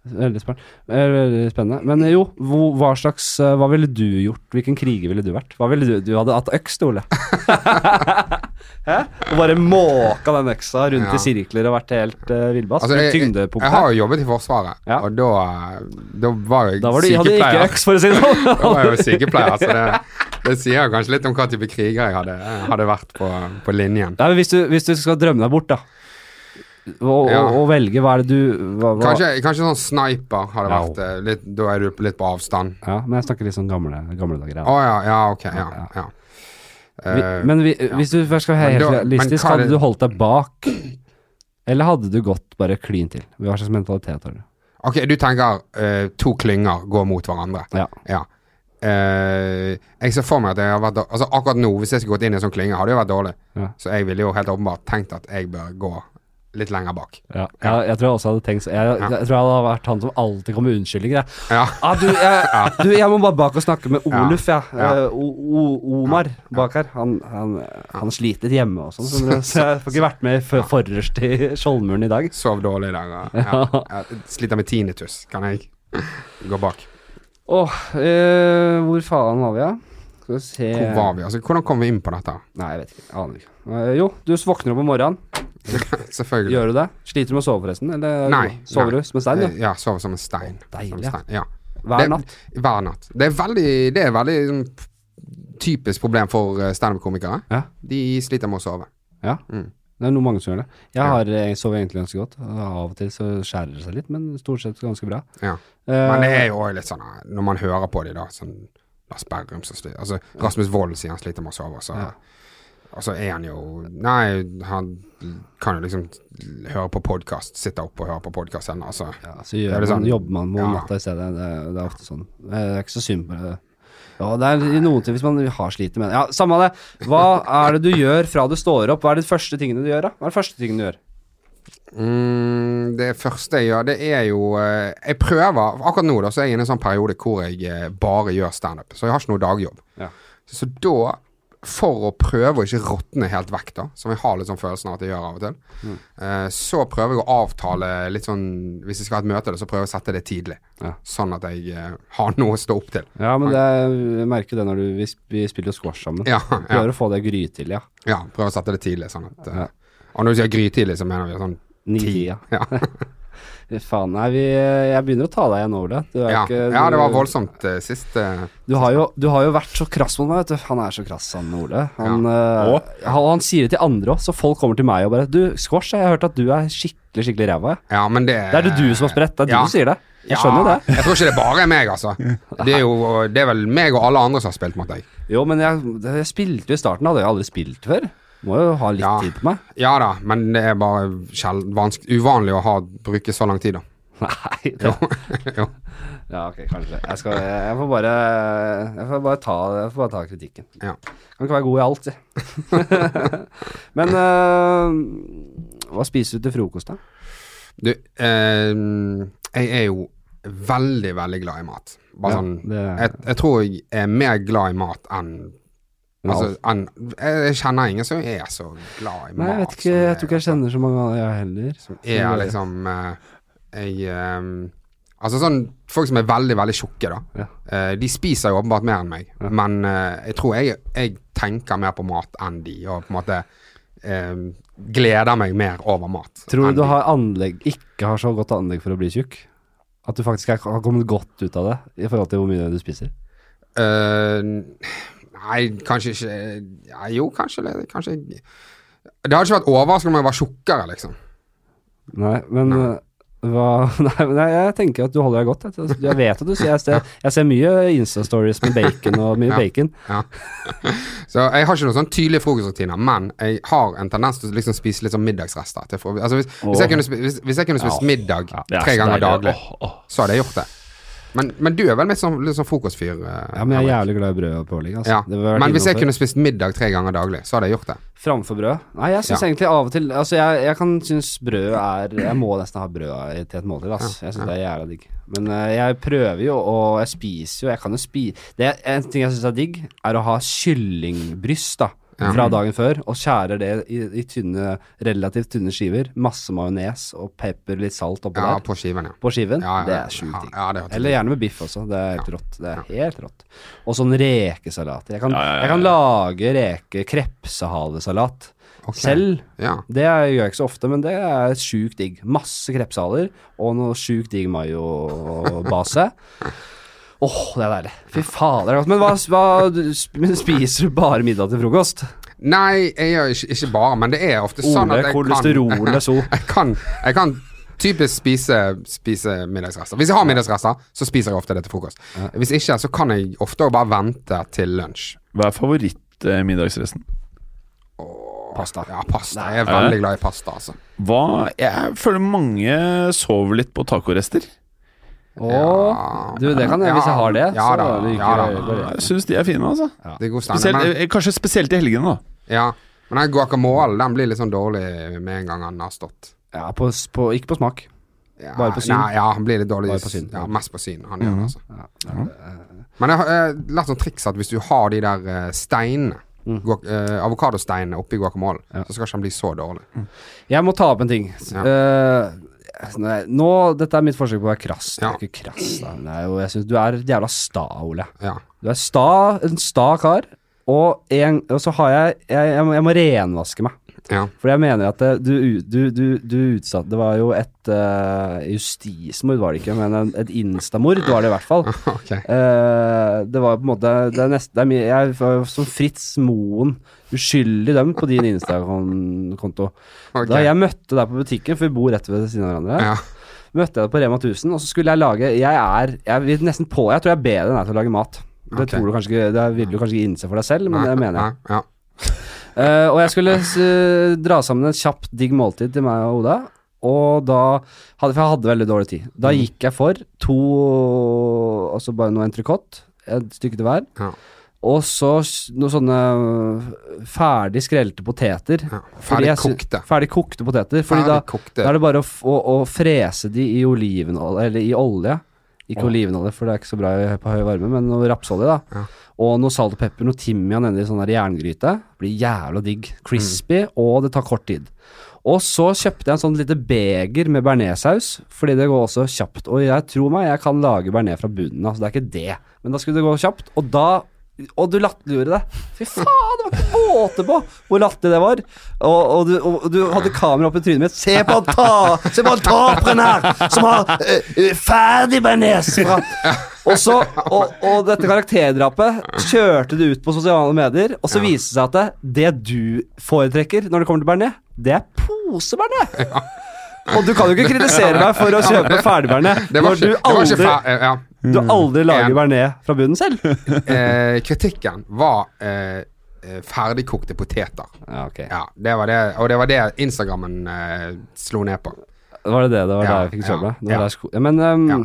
Ja. Veldig, eh, veldig spennende. Men jo, hvor, hva slags eh, Hva ville du gjort? Hvilken kriger ville du vært? Hva ville du Du hadde hatt øks, Ole. Hæ? Og bare måka den øksa rundt Ja. i sirkler og vært helt uh, villbass. Altså, jeg, jeg, jeg har jo jobbet i Forsvaret, Ja. og da, da var jeg Da var du, hadde ikke sykepleier. øks, for å si det sånn. Da var jeg jo sykepleier, så det, det sier kanskje litt om hva type kriger jeg hadde, hadde vært på, på linjen. Nei, men hvis, du, hvis du skal drømme deg bort, da. Å, Ja. å, å velge hva er det du hva, hva, Kanskje, kanskje sånn sniper hadde Ja. vært eh, litt, Da er du litt på avstand. Ja, men jeg snakker litt sånn gamle, gamle dager. Å Ja. ja, ja, ok. Ja. Ja. Vi, Eh, men vi, hvis du først skal være helt da- realistisk, hadde det- du holdt deg bak? Eller hadde du gått bare klin til? Hva slags mentalitet har du? ok, du tenker uh, to klynger går mot hverandre. Ja. Ja. Uh, jeg ser for meg at jeg har vært Altså Akkurat nå, hvis jeg skulle gått inn i en sånn klynge, hadde det jo vært dårlig. Ja. Så jeg ville jo helt åpenbart tenkt at jeg bør gå litt lenger bak. Ja, jeg, jeg tror jeg også hadde tenkt jeg, jeg, jeg, tror jeg hadde vært han som alltid kom med unnskyldninger. Ja. Ah, du, du, jeg må bare bak og snakke med Oluf, jeg. Ja. Eh, o, o, Omar bak her. Han, han, han sliter hjemme og sånn, så jeg får ikke vært med for, forrest i Skjoldmuren i dag. Sov dårlig i dag. Ja. Jeg sliter med tinnitus. Kan jeg gå bak? Åh, eh, hvor faen var vi, da? Skal vi se Hvor var vi? Altså, hvordan kom vi inn på dette? Nei, jeg vet ikke. Aner ikke. Eh, jo, du våkner opp om morgenen. Selvfølgelig. Gjør du det? Sliter du med å sove, forresten? Eller Nei, sover nei. du som en stein? Ja? Eh, Ja, sover som en stein. Deilig, Som en stein. Ja. Hver Det- natt? Hver natt. Det er veldig, det er veldig sånn, typisk problem for eh, standup-komikere. Ja. De sliter med å sove. ja. Mm. Det er noe mange som gjør det. Jeg har jeg sover egentlig ganske godt. Av og til så skjærer det seg litt, men stort sett ganske bra. Ja. Eh, Men det er jo også litt sånn eh, Når man hører på de da sånn Lars Berrum som sliter Altså Rasmus Wold sier han sliter med å sove, så Ja. Og så er han jo Nei, han kan jo liksom høre på podkast, sitte opp og høre på podkast ennå, altså. ja, så gjør man, sånn- jobber man med Ja. natta i stedet. Det, det er ofte sånn. Det er ikke så synd på det. Ja, det er i noen til hvis man har slitt med det. Ja, samme det. Hva er det du gjør fra du står opp? Hva er de første tingene du gjør, da? Hva er det første tingene du gjør? Mm, det første jeg gjør, det er jo eh, Jeg prøver Akkurat nå da så er jeg inne i en sånn periode hvor jeg eh, bare gjør standup. Så jeg har ikke noe dagjobb. Ja. Så da, for å prøve å ikke råtne helt vekk, da, som jeg har litt sånn følelsen av at jeg gjør av og til, Mm. eh, så prøver jeg å avtale litt sånn Hvis jeg skal ha et møte, så prøver jeg å sette det tidlig. Ja. Sånn at jeg eh, har noe å stå opp til. Ja, men det jeg merker det når du Vi, vi spiller squash sammen. Ja, ja, Prøver å få det grytidlig, ja. ja prøver å sette det tidlig. Sånn at, eh. Og når du sier grytidlig, så mener vi sånn ti. Ni-tida. Ja. Faen, nei, vi, jeg begynner å ta deg igjen over det. Du er Ja. ikke, ja, det var voldsomt uh, sist. Uh, Du har, jo, du har jo vært så krass mot meg, vet du. Han er så krass, han Ole. Han, ja. Og? han, han sier det til andre òg, så folk kommer til meg og bare Du, squash, jeg har hørt at du er skikkelig, skikkelig ræva. Ja, men det Det er det du som har spredt, det er du som sier det. Jeg skjønner jo det. Jeg tror ikke det bare er meg, altså. Det er jo Det er vel meg og alle andre som har spilt mot deg. Jo, men jeg, jeg spilte jo i starten, hadde jeg aldri spilt før. Må jo ha litt Ja. tid på meg. Ja da, men det er bare uvanlig å ha, bruke så lang tid, da. Nei, det, Jo. Ja, ok, kanskje. Jeg, skal, jeg får bare Jeg får bare ta, jeg får bare ta kritikken. Ja. Kan ikke være god i alt, si. Men uh, hva spiser du til frokost, da? Du, uh, jeg er jo veldig, veldig glad i mat. Bare Ja, sånn det- jeg, jeg tror jeg er mer glad i mat enn Altså, an, jeg, kjenner ingen som er så glad i Nei, mat. jeg vet ikke, jeg, jeg tror ikke jeg kjenner så mange av jeg heller. Som er liksom eh, Jeg eh, Altså sånn Folk som er veldig, veldig tjukke, da. Ja. Eh, de spiser jo åpenbart mer enn meg, Ja. men jeg tror jeg, jeg tenker mer på mat enn de, og på en måte eh, gleder meg mer over mat. Tror du du har anlegg, ikke har så godt anlegg for å bli tjukk? At du faktisk er- har kommet godt ut av det i forhold til hvor mye du spiser? Eh, nei, kanskje ikke ja, Jo, kanskje det. Kanskje Det hadde ikke vært overraskende om jeg var tjukkere, liksom. Nei, men Nei. øh, hva nei, nei, jeg, tenker at du holder deg godt. Jeg, jeg vet at du jeg ser, jeg ser mye Insta-stories med bacon og mye Ja. bacon. Ja. Så jeg har ikke noen sånn tydelige frokostrutiner, men jeg har en tendens til å liksom spise litt sånn middagsrester. Altså hvis, hvis, jeg kunne, spi- hvis, hvis jeg kunne spist Ja. middag tre ganger daglig, så hadde jeg gjort det. Men, men du er vel litt sånn, litt sånn frokostfyr? eh, Ja, men jeg er jævlig glad i brød og pålegg. Altså. Ja. Men hvis jeg kunne spist middag tre ganger daglig, så hadde jeg gjort det. Framfor brød? Nei, jeg syns Ja. egentlig av og til Altså, jeg, jeg kan synes brød er Jeg må nesten ha brød til et måltid, ass. Jeg syns det er jævla digg. Men uh, jeg prøver jo, og jeg spiser jo Jeg kan jo spise En ting jeg syns er digg, er å ha kyllingbryst, da. Fra dagen før, og skjærer det i, i tynne, relativt tynne skiver. Masse majones og pepper, litt salt oppå Ja, der. på skiven, ja. På skiven. Ja, ja, det er sjukt digg. Eller gjerne med biff også. Det er helt Ja. rått. Det er helt rått. Og sånn rekesalater. Jeg kan, Ja, ja, ja, jeg kan lage reke krepsehalesalat Okay. selv. Ja. Det gjør jeg ikke så ofte, men det er sjukt digg. Masse krepshaler og noe sjukt digg mayo-base. Åh, det er deilig. Fy fader. det er godt. Men hva, hva spiser du bare middag til frokost? Nei, jeg gjør ikke, ikke bare, men det er ofte sånn Ole, at jeg kan så. jeg kan, jeg kan typisk spise, spise middagsrester. Hvis jeg har middagsrester, så spiser jeg ofte det til frokost. Hvis ikke, så kan jeg ofte bare vente til lunsj. Hva er favorittmiddagsresten? Pasta. Ja, pasta. Jeg er veldig glad i pasta, altså. Hva Jeg føler mange sover litt på tacorester. Å, du, det kan jeg hvis jeg har det. Ja så da, liker ja da. jeg- det. Jeg syns de er fine, altså. Det er god standard. Spesielt, Men, eh, kanskje spesielt i helgene, da. ja. men den guacamole den blir litt sånn dårlig med en gang den har stått. Ja, på, på, ikke på smak. Ja, Bare på syn? Nei, ja, han blir litt dårlig. Bare på syn. Ja, mest på syn. Han gjør det, altså. Ja, det er- Men jeg har eh, lært sånn triks at hvis du har de der eh, steinene guac- eh, Avokadosteinene oppi guacamolen, Ja. så skal ikke den bli så dårlig. Jeg må ta opp en ting. Ja. Eh, nå, Dette er mitt forsøk på å være krass. Ja. ikke krass, da. Det er jo, jeg synes Du er jævla sta, Ole. Ja. Du er sta, en sta kar. Og, en, og så har jeg jeg, jeg, må, jeg må renvaske meg. Ja. For jeg mener at det, du, du, du, du utsatte Det var jo et uh, justismord, var det ikke, men et instamord var det i hvert fall. Okay. Uh, det var på en måte Det er nesten det er mye, Jeg var som Fritz Moen uskyldig dømt på din Insta-konto. Okay. Da jeg møtte deg på butikken, for vi bor rett ved siden av hverandre, Ja. møtte jeg deg på Rema 1000, og så skulle jeg lage Jeg er Jeg vil nesten på Jeg tror jeg er bedre enn deg til å lage mat. Det okay. tror du kanskje Det vil du kanskje ikke innse for deg selv, men det mener jeg. Nei, Ja. Eh, og jeg skulle s- dra sammen et kjapt digg måltid til meg og Oda. Og da hadde, For jeg hadde veldig dårlig tid. Da Mm. gikk jeg for to Altså bare noe entrecôte, et stykke til hver. Ja. Og så noen sånne ferdig skrelte poteter. Ja. Ferdig kokte. Ferdig kokte poteter. Fordi da, Ferdig kokte. da er det bare å, å, å frese de i olivenolje, eller i olje. Ikke oh. olivenolje, for det er ikke så bra på høy varme, men rapsolje, da. Ja. Og noe salt og pepper, noe timian nedi sånn der jerngryte. Blir jævla digg. Crispy, og det tar kort tid. Og så kjøpte jeg en sånn lite beger med bearnéssaus, fordi det går også kjapt. Og jeg tror meg, jeg kan lage bearnés fra bunnen av, så det er ikke det. Men da skulle det gå kjapt, og da Og du latterliggjorde det. Fy faen, det var ikke måte på hvor latterlig det var. Og, og, du, og du hadde kamera opp i trynet mitt. Se på han ta, se på han taperen her, som har uh, ferdig bearnés fra og, så, og, og dette karakterdrapet kjørte du ut på sosiale medier, og så Ja. viste det seg at det, det du foretrekker når det kommer til bearnés, det er posebearnés. Og du kan jo ikke kritisere meg for å kjøpe ferdigbearnés når du aldri, Ja. du aldri lager bearnés fra bunnen selv. Eh, kritikken var eh, eh, ferdigkokte poteter. Ja, ok. Ja, det var det, og det var det Instagrammen eh, slo ned på. Var det det? Det var Ja, der jeg fikk kjøpe? ja, ja. ja, men um, Ja.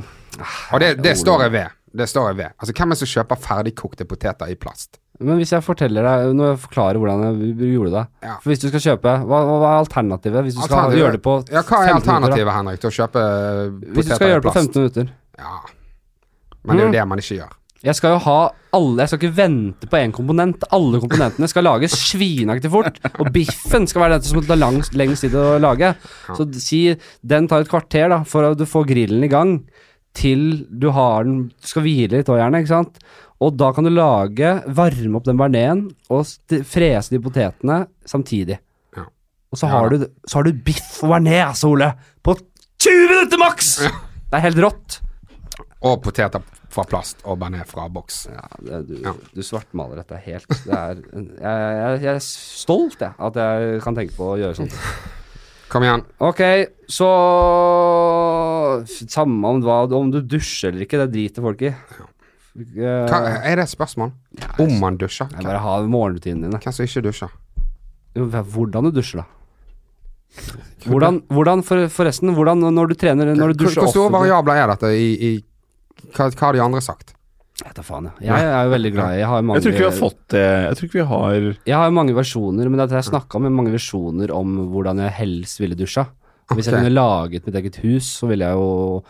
Og det, det står jeg ved. Det står jeg ved. Altså, hvem er det som kjøper ferdigkokte poteter i plast? Men hvis jeg forteller deg jeg forklarer hvordan jeg gjorde det Ja. For Hvis du skal kjøpe Hva, hva er alternativet? Hvis du skal gjøre det på Ja, hva 15 er alternativet, Henrik, til å kjøpe poteter i plast? Hvis du skal gjøre det på 15 minutter Ja. Men det er jo Mm. det man ikke gjør. Jeg skal jo ha alle Jeg skal ikke vente på én komponent. Alle komponentene skal lages svinaktig fort. Og biffen skal være det som tar langs, lengst tid å lage. Så si den tar et kvarter da for at du får grillen i gang, til du har den Du skal hvile litt òg, gjerne, ikke sant? Og da kan du lage Varme opp den bearnésen og frese de potetene samtidig. Ja. Og så har, ja. du, så har du biff og bearnés, Ole! På 20 minutter maks! Det er helt rått. Og poteter fra plast og bearnés fra boks. Ja, det, du, Ja. du svartmaler dette helt. Det er, jeg, jeg, jeg er stolt, jeg, at jeg kan tenke på å gjøre sånt. Kom igjen. Ok, så Samme om, hva, om du dusjer eller ikke, det driter folk i. Eh, Hva, er det et spørsmål? Om man dusjer? jeg bare har morgenrutinene dine. Hvem som ikke dusjer? Jo, Hvordan du dusjer, da? Hvordan, hvordan for, forresten, hvordan når du trener Når du dusjer hvor store variabler er dette i, i hva, hva har de andre sagt? Jeg vet da faen, jeg. Jeg er jo veldig glad i Jeg har mange Jeg tror ikke vi har fått det. Jeg tror ikke vi har Jeg har jo mange versjoner, men det har jeg snakka med mange versjoner om hvordan jeg helst ville dusja. Hvis jeg kunne laget mitt eget hus, så ville jeg jo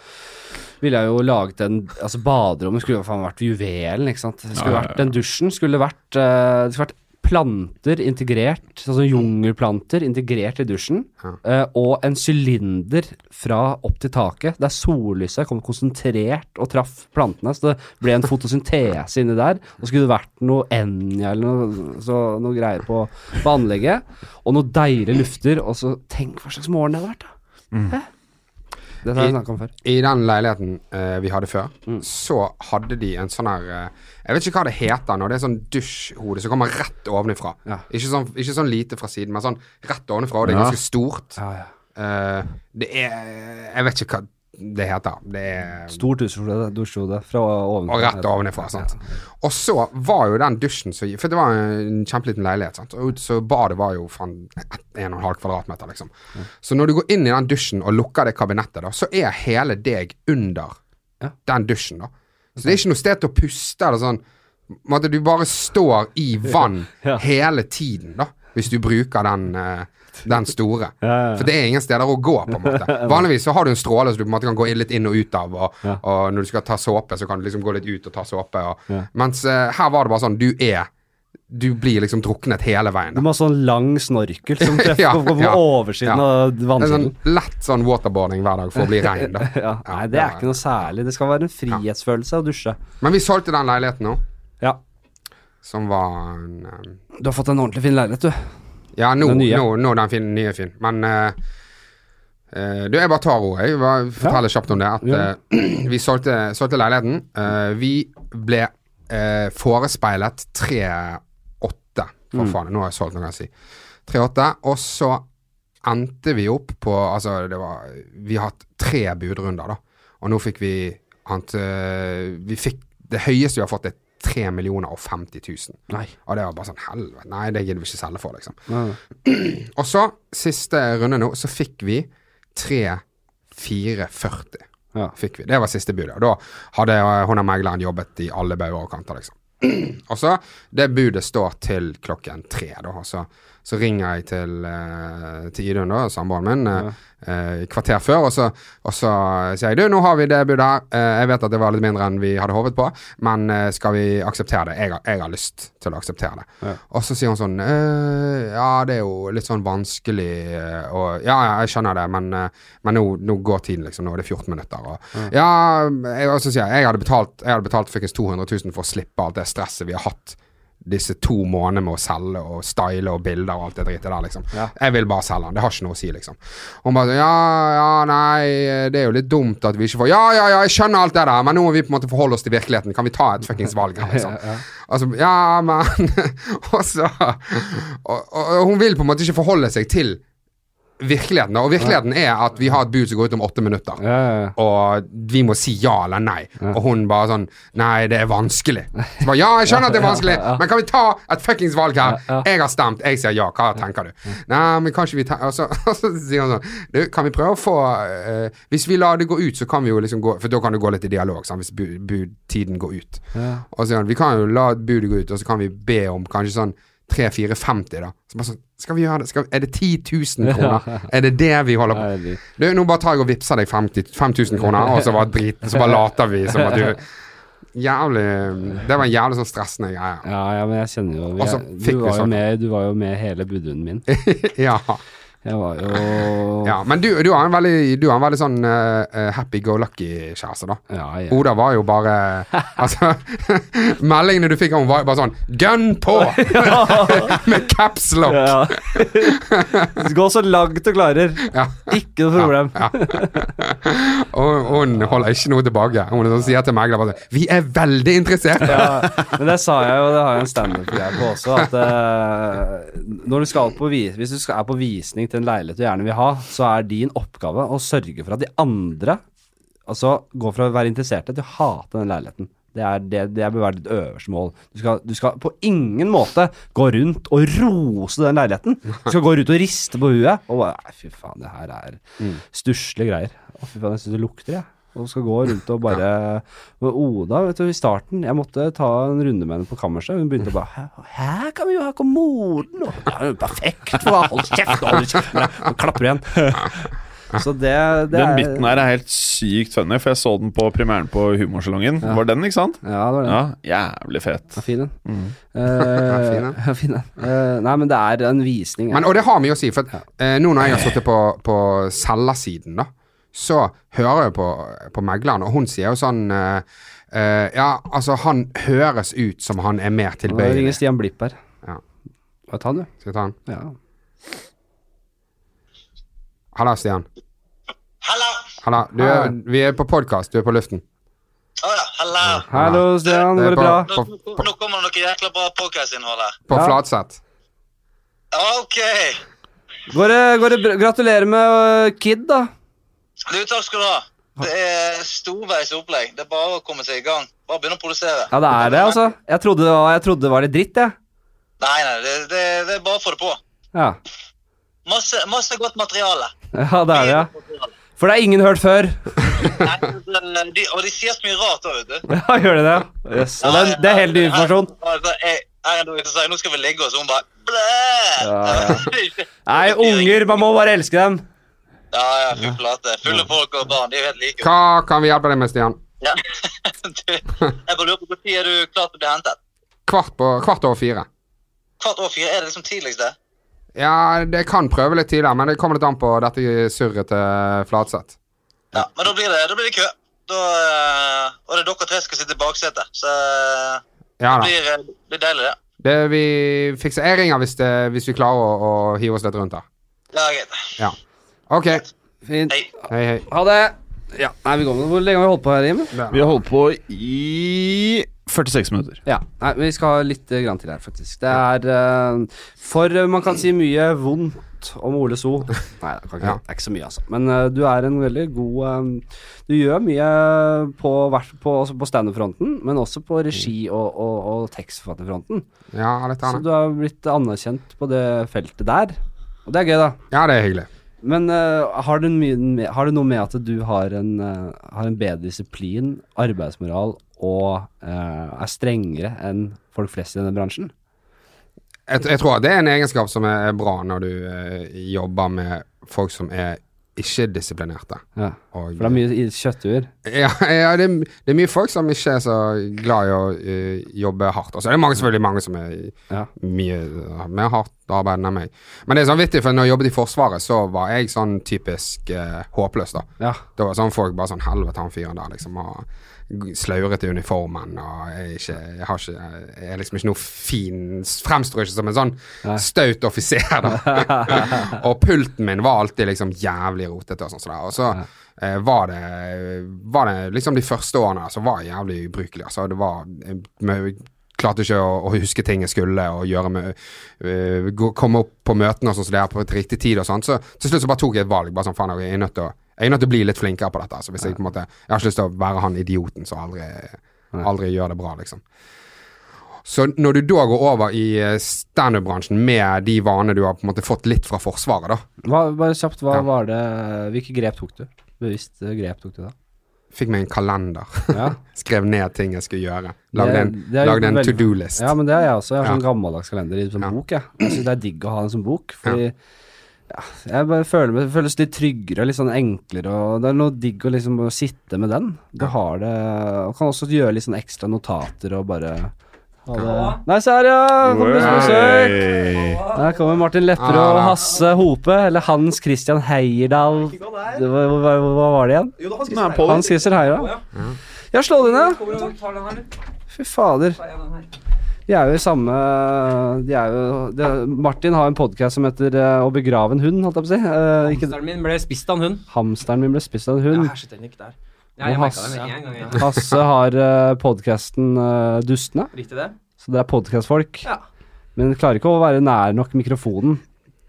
ville jeg jo laget en Altså, baderommet skulle jo faen vært juvelen, ikke sant. Det skulle vært Den dusjen skulle vært eh, Det skulle vært planter integrert, sånn som jungelplanter integrert i dusjen, eh, og en sylinder fra opp til taket, der sollyset kom konsentrert og traff plantene, så det ble en fotosyntese inni der. Og skulle det vært noe Enja eller noe, så, noe greier på, på anlegget, og noe deilige lufter, og så tenk hva slags morgen det hadde vært, da. Det har jeg snakka om før. I den leiligheten eh, vi hadde før, Mm. så hadde de en sånn her eh, Jeg vet ikke hva det heter når det er sånn dusjhode som kommer rett ovenifra. Ja. Ikke, sånn, ikke sånn lite fra siden, men sånn rett ovenifra, og det er ganske stort. Ja, ja. Uh, det er Jeg vet ikke hva det heter. Det er Stort dusjhode fra ovenfra. og rett ovenifra. Sant? Og så var jo den dusjen så For det var en kjempeliten leilighet. Sant? Og så badet var jo faen ett- en og en halv kvadratmeter, liksom. Så når du går inn i den dusjen og lukker det kabinettet, da, så er hele deg under Ja. den dusjen, da. Så det er ikke noe sted til å puste eller sånn. Du bare står i vann hele tiden, da. Hvis du bruker den, eh, den store. For det er ingen steder å gå, på en måte. Vanligvis så har du en stråle så du på en måte kan gå litt inn og ut av, og, og når du skal ta såpe, så kan du liksom gå litt ut og ta såpe. Og. Mens uh, her var det bare sånn, du er Du blir liksom druknet hele veien. Du må ha sånn lang snorkel som treffer Ja, på, på ja, oversiden ja. av er sånn lett sånn waterboarding hver dag for å bli rein. Da. Ja, nei, det er ikke noe særlig. Det skal være en frihetsfølelse å dusje. Men vi solgte den leiligheten nå, Ja. som var en um... Du har fått en ordentlig fin leilighet, du. Ja, nå, Den nå, nå er den fin, nye fin. Men uh, Du, jeg bare tar ordet. Jeg bare forteller kjapt om det. At eh, vi solgte, solgte leiligheten. Vi ble forespeilet 3,8. For Mm. faen, nå har jeg solgt noe, jeg si. 3,8. Og så endte vi opp på Altså, det var Vi har hatt tre budrunder, da. Og nå fikk vi ant, Vi fikk Det høyeste vi har fått, er 3 millioner og 50 000. Nei. Og det var bare sånn Helvete, nei, det gidder vi ikke selge for, liksom. Nei. Og så, siste runde nå, så fikk vi 3-4-40. Ja. Fikk vi. Det var siste budet. Og da hadde eh, hun og megleren jobbet i alle bauger og kanter, liksom. og så, det budet står til klokken tre, da. Og så, så ringer jeg til, uh, til Idun, da, samboeren min, eh, eh, kvarter før, og så, og så sier jeg du, nå har vi det budet her. Eh, jeg vet at det var litt mindre enn vi hadde håpet på, men eh, skal vi akseptere det? Jeg, har- jeg har lyst til å akseptere det. Ja. Og så sier hun sånn «Øh, Ja, det er jo litt sånn vanskelig og Ja, ja, jeg skjønner det, men, men nå, nå går tiden, liksom. Nå er det 14 minutter. Og, ja, jeg, og så sier jeg jeg hadde betalt Jeg hadde betalt fikk 200 000 for å slippe alt det stresset vi har hatt disse to månedene med å selge og style og bilder og alt det dritet der, liksom. Ja. Jeg vil bare selge den. Det har ikke noe å si, liksom. Hun bare Ja, ja, nei, det er jo litt dumt at vi ikke får Ja, ja, ja, jeg skjønner alt det der, men nå må vi på en måte forholde oss til virkeligheten. Kan vi ta et fuckings valg her, liksom? Ja, ja. Altså, ja, men Og så og, og, og hun vil på en måte ikke forholde seg til virkeligheten. Og virkeligheten er at vi har et bud som går ut om åtte minutter. Ja, ja, ja. Og vi må si ja eller nei. Og hun bare sånn Nei, det er vanskelig. Så bare, ja, jeg skjønner at det er vanskelig, men kan vi ta et fuckings valg her? Jeg har stemt, jeg sier ja. Hva tenker du? Nei, men kanskje vi Og så, sier hun sånn Du, kan vi prøve å få uh, Hvis vi lar det gå ut, så kan vi jo liksom gå For da kan det gå litt i dialog, sant, hvis bu- budtiden går ut. Ja. Og så sier han vi kan jo la budet gå ut, og så kan vi be om kanskje sånn 3-4-50, da. Så bare sånn, skal vi gjøre det? Skal er det 10 000 kroner? Er det det vi holder på med? du, Nå bare tar jeg og vippser deg 50 5000 kroner, og så bare, drit, så bare later vi som at du Jævlig Det var en jævlig sånn stressende greie. Ja, ja, men jeg kjenner jo jeg, du, var jo med, du var jo med hele budrunden min. ja. Jeg var jo ja. Men du, du har en veldig, du har en veldig sånn uh, happy-go-lucky-kjæreste, da. Ja, ja. Oda var jo bare Altså Meldingene du fikk av henne, var jo bare sånn Gun på! Med caps lock! Ja. Gå så langt du klarer. Ja. Ikke noe problem. Og hun holder ikke noe tilbake. Hun sånn, sier til megler bare sånn, Vi er veldig interessert! Ja, men det sa jeg jo, det har jeg en standup-greie på også, at eh, når du skal på vis hvis du skal, er på visning til en leilighet du gjerne vil ha, så er din oppgave å sørge for at de andre altså går fra å være interesserte til å hate den leiligheten. Det, er, det, det bør være ditt øverste mål. Du skal, du skal på ingen måte gå rundt og rose den leiligheten. Du skal gå rundt og riste på huet og bare fy faen, det her er stusslige greier. Å, fy faen, jeg syns det lukter, jeg. Og skal gå rundt og bare ja. Oda, vet du, i starten Jeg måtte ta en runde med henne på kammerset. Hun begynte bare Hæ, her kan vi jo ha kommoden! Og, ja, er perfekt! For, hold kjeft! Hold kjeft! Og klapper igjen. Så det, det Den biten her er helt sykt funny, for jeg så den på premieren på Humorsalongen. Ja. Var den, ikke sant? Ja, det var den. Ja, jævlig fet. Ja, fin den. Mm. Uh, fin den. ja, fin den. Eh, nei, men det er en visning. Men, og det har mye å si, for uh, eh, nå når jeg har sittet på, på selgersiden, da, så hører jeg på, på megleren, og hun sier jo sånn uh, uh, Ja, altså, han høres ut som han er mer Nå tilbøyelig. ringer Stian Blipp her. Ja. Hva ta den, du? Skal vi ta den? Ja. Halla, Stian. Halla! Halla. Du er, vi er på podkast, du er på luften. Å ja, hello. Hallo, Stian. Går det på- bra? Nå, nå, nå kommer det noe jækla bra podcast-innhold her. På Ja. Flatseth. OK. Går det, går det? Gratulerer med øh, Kid, da. Du, takk skal du ha. Det er storveis opplegg. Det er bare å komme seg i gang. Bare begynne å produsere. Ja, det er det, altså. Jeg trodde det var, trodde det var litt dritt, jeg. Nei, nei, det, det, det er bare å få det på. Ja. Masse, masse godt materiale. ja, det er det, ja. For det er ingen hørt før. Nei, de, og de sier så mye rart òg, vet du. Ja, gjør de det? Yes. Ja, det, det er helt ny informasjon. Jeg, jeg, sier, nå skal vi ligge oss, og hun bare Blæ! Ja, Nei, unger, man må bare elske dem. Ja, ja, full plate. Fulle folk og barn, de er jo helt like. Hva kan vi hjelpe deg med, Stian? Ja. Du, jeg bare lurer på når er du klar til å bli hentet? Kvart, på, kvart over fire. Kvart over fire, er det liksom tidligst, det? Ja, det kan prøve litt tidligere, men det kommer litt an på dette surret til Flatseth. Ja, men da blir det, da blir det kø. Da, eh, og det er dere tre som skal sitte i baksetet. Så eh, Ja det blir, eh, det deilig, det. Det vi fikser Jeg ringer hvis, det, hvis vi klarer å, å hive oss litt rundt her. Ja, greit. Ja. OK. Fint. Hei. Hei, hei. Ha det. Ja, nei, vi går med. Hvor lenge har vi holdt på her, Jim? Vi har holdt på i 46 minutter. Ja, nei, vi skal ha litt eh, grann til her, faktisk. Det er uh, For eh, man kan si mye vondt om Ole So. Nei, det, kan ikke, Ja. det er ikke så mye, altså. Men uh, du er en veldig god um, Du gjør mye på, på, på standup-fronten, men også på regi- og, og, og tekstforfatterfronten. Ja, litt Så du har blitt anerkjent på det feltet der. Og det er gøy, da. Ja, det er hyggelig. Men uh, har, du mye har det noe med at du har en, uh, har en bedre disiplin, arbeidsmoral og uh, er strengere enn folk flest i denne bransjen? Jeg, jeg tror det er en egenskap som er bra når du jobber med folk som er ikke-disiplinerte. Ja. Og- For det er mye kjøttur? Ja, ja det, er- det er mye folk som ikke er så glad i å uh, jobbe hardt. Og så er det mange, selvfølgelig mange som er Ja. mye uh, mer hardt arbeidende enn meg. Men det er sånn vittig, for når jeg jobbet i Forsvaret, så var jeg sånn typisk uh, håpløs, da. Ja. Det var sånn folk bare sånn Helvete, han fyren der, liksom. Og slauret i uniformen, og jeg, ikke, jeg, har ikke, jeg er liksom ikke noe fin Fremstår ikke som en sånn staut offiser, da. og pulten min var alltid liksom jævlig rotete og sånn. Så. Og så eh, var, det, var det liksom de første årene så var jeg jævlig ubrukelig. Altså, det var Klarte ikke å, å huske ting jeg skulle, og gjøre med uh, Komme opp på møtene og sånn som det er på et riktig tid og sånn. Så til slutt så bare tok jeg et valg. Bare sånn, faen, jeg er nødt til å jeg er nødt til å bli litt flinkere på dette. Altså, hvis jeg på en måte Jeg har ikke lyst til å være han idioten som aldri, aldri gjør det bra, liksom. Så når du da går over i eh, standup-bransjen med de vanene du har på en måte fått litt fra Forsvaret, da Hva, bare kjapt, hva Ja. var det Hvilke grep tok du? Bevisst eh, grep tok du da? Fikk meg en kalender. Ja, Skrev ned ting jeg skulle gjøre. Lagde en, lagde en to do-list. ja men det har jeg også. Jeg har Ja. sånn gammeldags kalender i sånn Ja. bok, jeg. Jeg syns det er digg å ha den som bok, fordi ja, jeg bare føler meg, det føles litt tryggere og litt sånn enklere, og det er noe digg å liksom sitte med den. Du har det Og kan også gjøre litt sånn ekstra notater og bare ha det Nei, se her, ja! Kommer på besøk! Der kommer Martin Lepperød og. Hasse Hope, eller Hans Christian Heierdal. Hva, hva, hva var det igjen? Jo, det. Hans Christian Heierdal? Ja. Slå det ned. Fy fader. De er jo i samme De er jo de, Martin har en podkast som heter uh, Å begrave en hund, holdt jeg på å si. Uh, Hamsteren min ble spist av en hund. hamsteren min ble spist av en Ja, hund. der. Ja, jeg Hasse- det med en gang. Ja. Hasse har uh, podkasten Dustene, Riktig det? så det er podkastfolk. Ja. Men klarer ikke å være nær nok mikrofonen.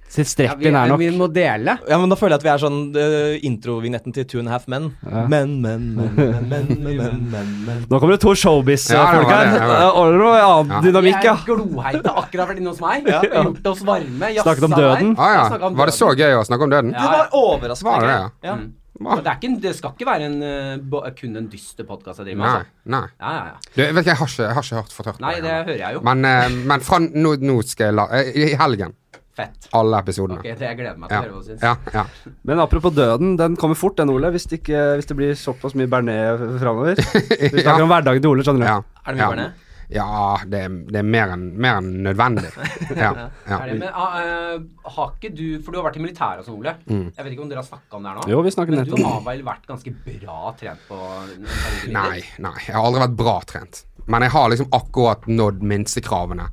Strekken ja, er, er nok Vi må dele. Ja, men Da føler jeg at vi er sånn eh, uh, introvinetten til Two and a Half Men. Ja. Men, men, men, men, men, men, men, men, Nå kommer det to showbiz-folk her. Ordner noe annen ja. dynamikk, ja. Vi er gloheite, akkurat vært inne hos meg. Ja. Gjort oss varme. Snakket om døden. Ah, ja. Om døden. Var det så gøy å snakke om døden? Det var overraskende. Var det, ja. Mm. Det, det, skal ikke være en, eh, kun en dyster podkast jeg driver med. Altså. Nei. nei. Ja, ja, ja. Du, vet ikke, jeg har ikke, jeg har ikke hørt fortørt. Nei, det hører jeg jo. Men, eh, men fra, nå, nå, skal jeg la I helgen Fett. Alle episodene. Ok, det jeg gleder meg til Ja. å høre hva du syns. Ja, ja. Men apropos døden, den kommer fort den, Ole. Hvis det, ikke, hvis det blir såpass mye bearnés framover. Vi snakker om hverdagen til Ole, skjønner du. ja. Er det mye ja. bearnés? Ja, det, er- det er mer enn mer enn nødvendig. Ja, ja. Er det, men eh, har ikke du For du har vært i militæret og sånn, Ole. Mm. Jeg vet ikke om dere har snakka om det her nå? Jo, vi snakker Men du har vel vært ganske bra trent på Nei, nei. Jeg har aldri vært bra trent. Men jeg har liksom akkurat nådd minstekravene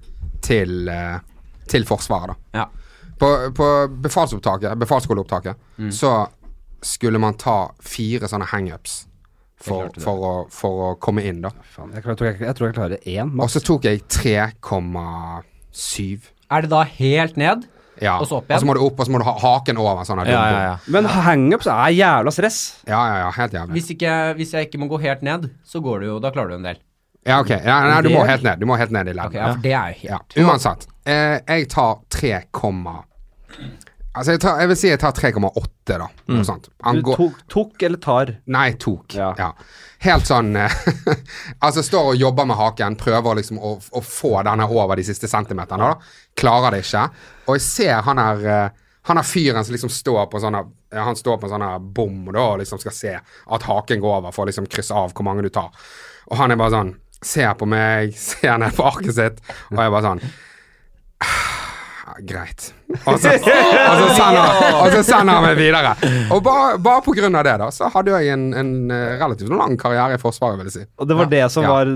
til, eh, til Forsvaret, da. Ja. På, på befalsopptaket, befalsskoleopptaket, så skulle man ta fire sånne hangups for, for, å, for å komme inn, da. Faen, jeg, tror jeg, jeg tror jeg klarer én, Og så tok jeg 3,7. Er det da helt ned? Ja. Og så opp Og så igjen? må du opp, og så må du ha haken over. Sånn Ja, ja, ja. Men hangups er jævla stress. ja, ja, ja, helt jævlig. Hvis, ikke, hvis jeg ikke må gå helt ned, så går det jo Da klarer du en del. Ja, ok. Ja, nei, du må helt ned. Du må helt ned i leddet. Okay, ja, for det er jo Ja, helt uansett. Eh, jeg tar 3, Altså, jeg, tar, jeg vil si jeg tar 3,8, da. Noe sånt. Du tok, tok eller tar? Nei, tok. Ja. Ja. Helt sånn eh, Altså, står og jobber med haken, prøver liksom å, å få denne over de siste centimeterne. da Klarer det ikke. Og jeg ser han er eh, han er fyren som liksom står på sånne Han står på en sånn her bom da, og liksom skal se at haken går over for å liksom krysse av hvor mange du tar. Og han er bare sånn Ser på meg, ser ned på arket sitt, og jeg bare sånn «Ah, Greit. Og så, og, så sender, og så sender han meg videre. Og bare, bare på grunn av det, da, så hadde jeg en, en eh, relativt lang karriere i Forsvaret, vil jeg si. Og det var det som Ja. var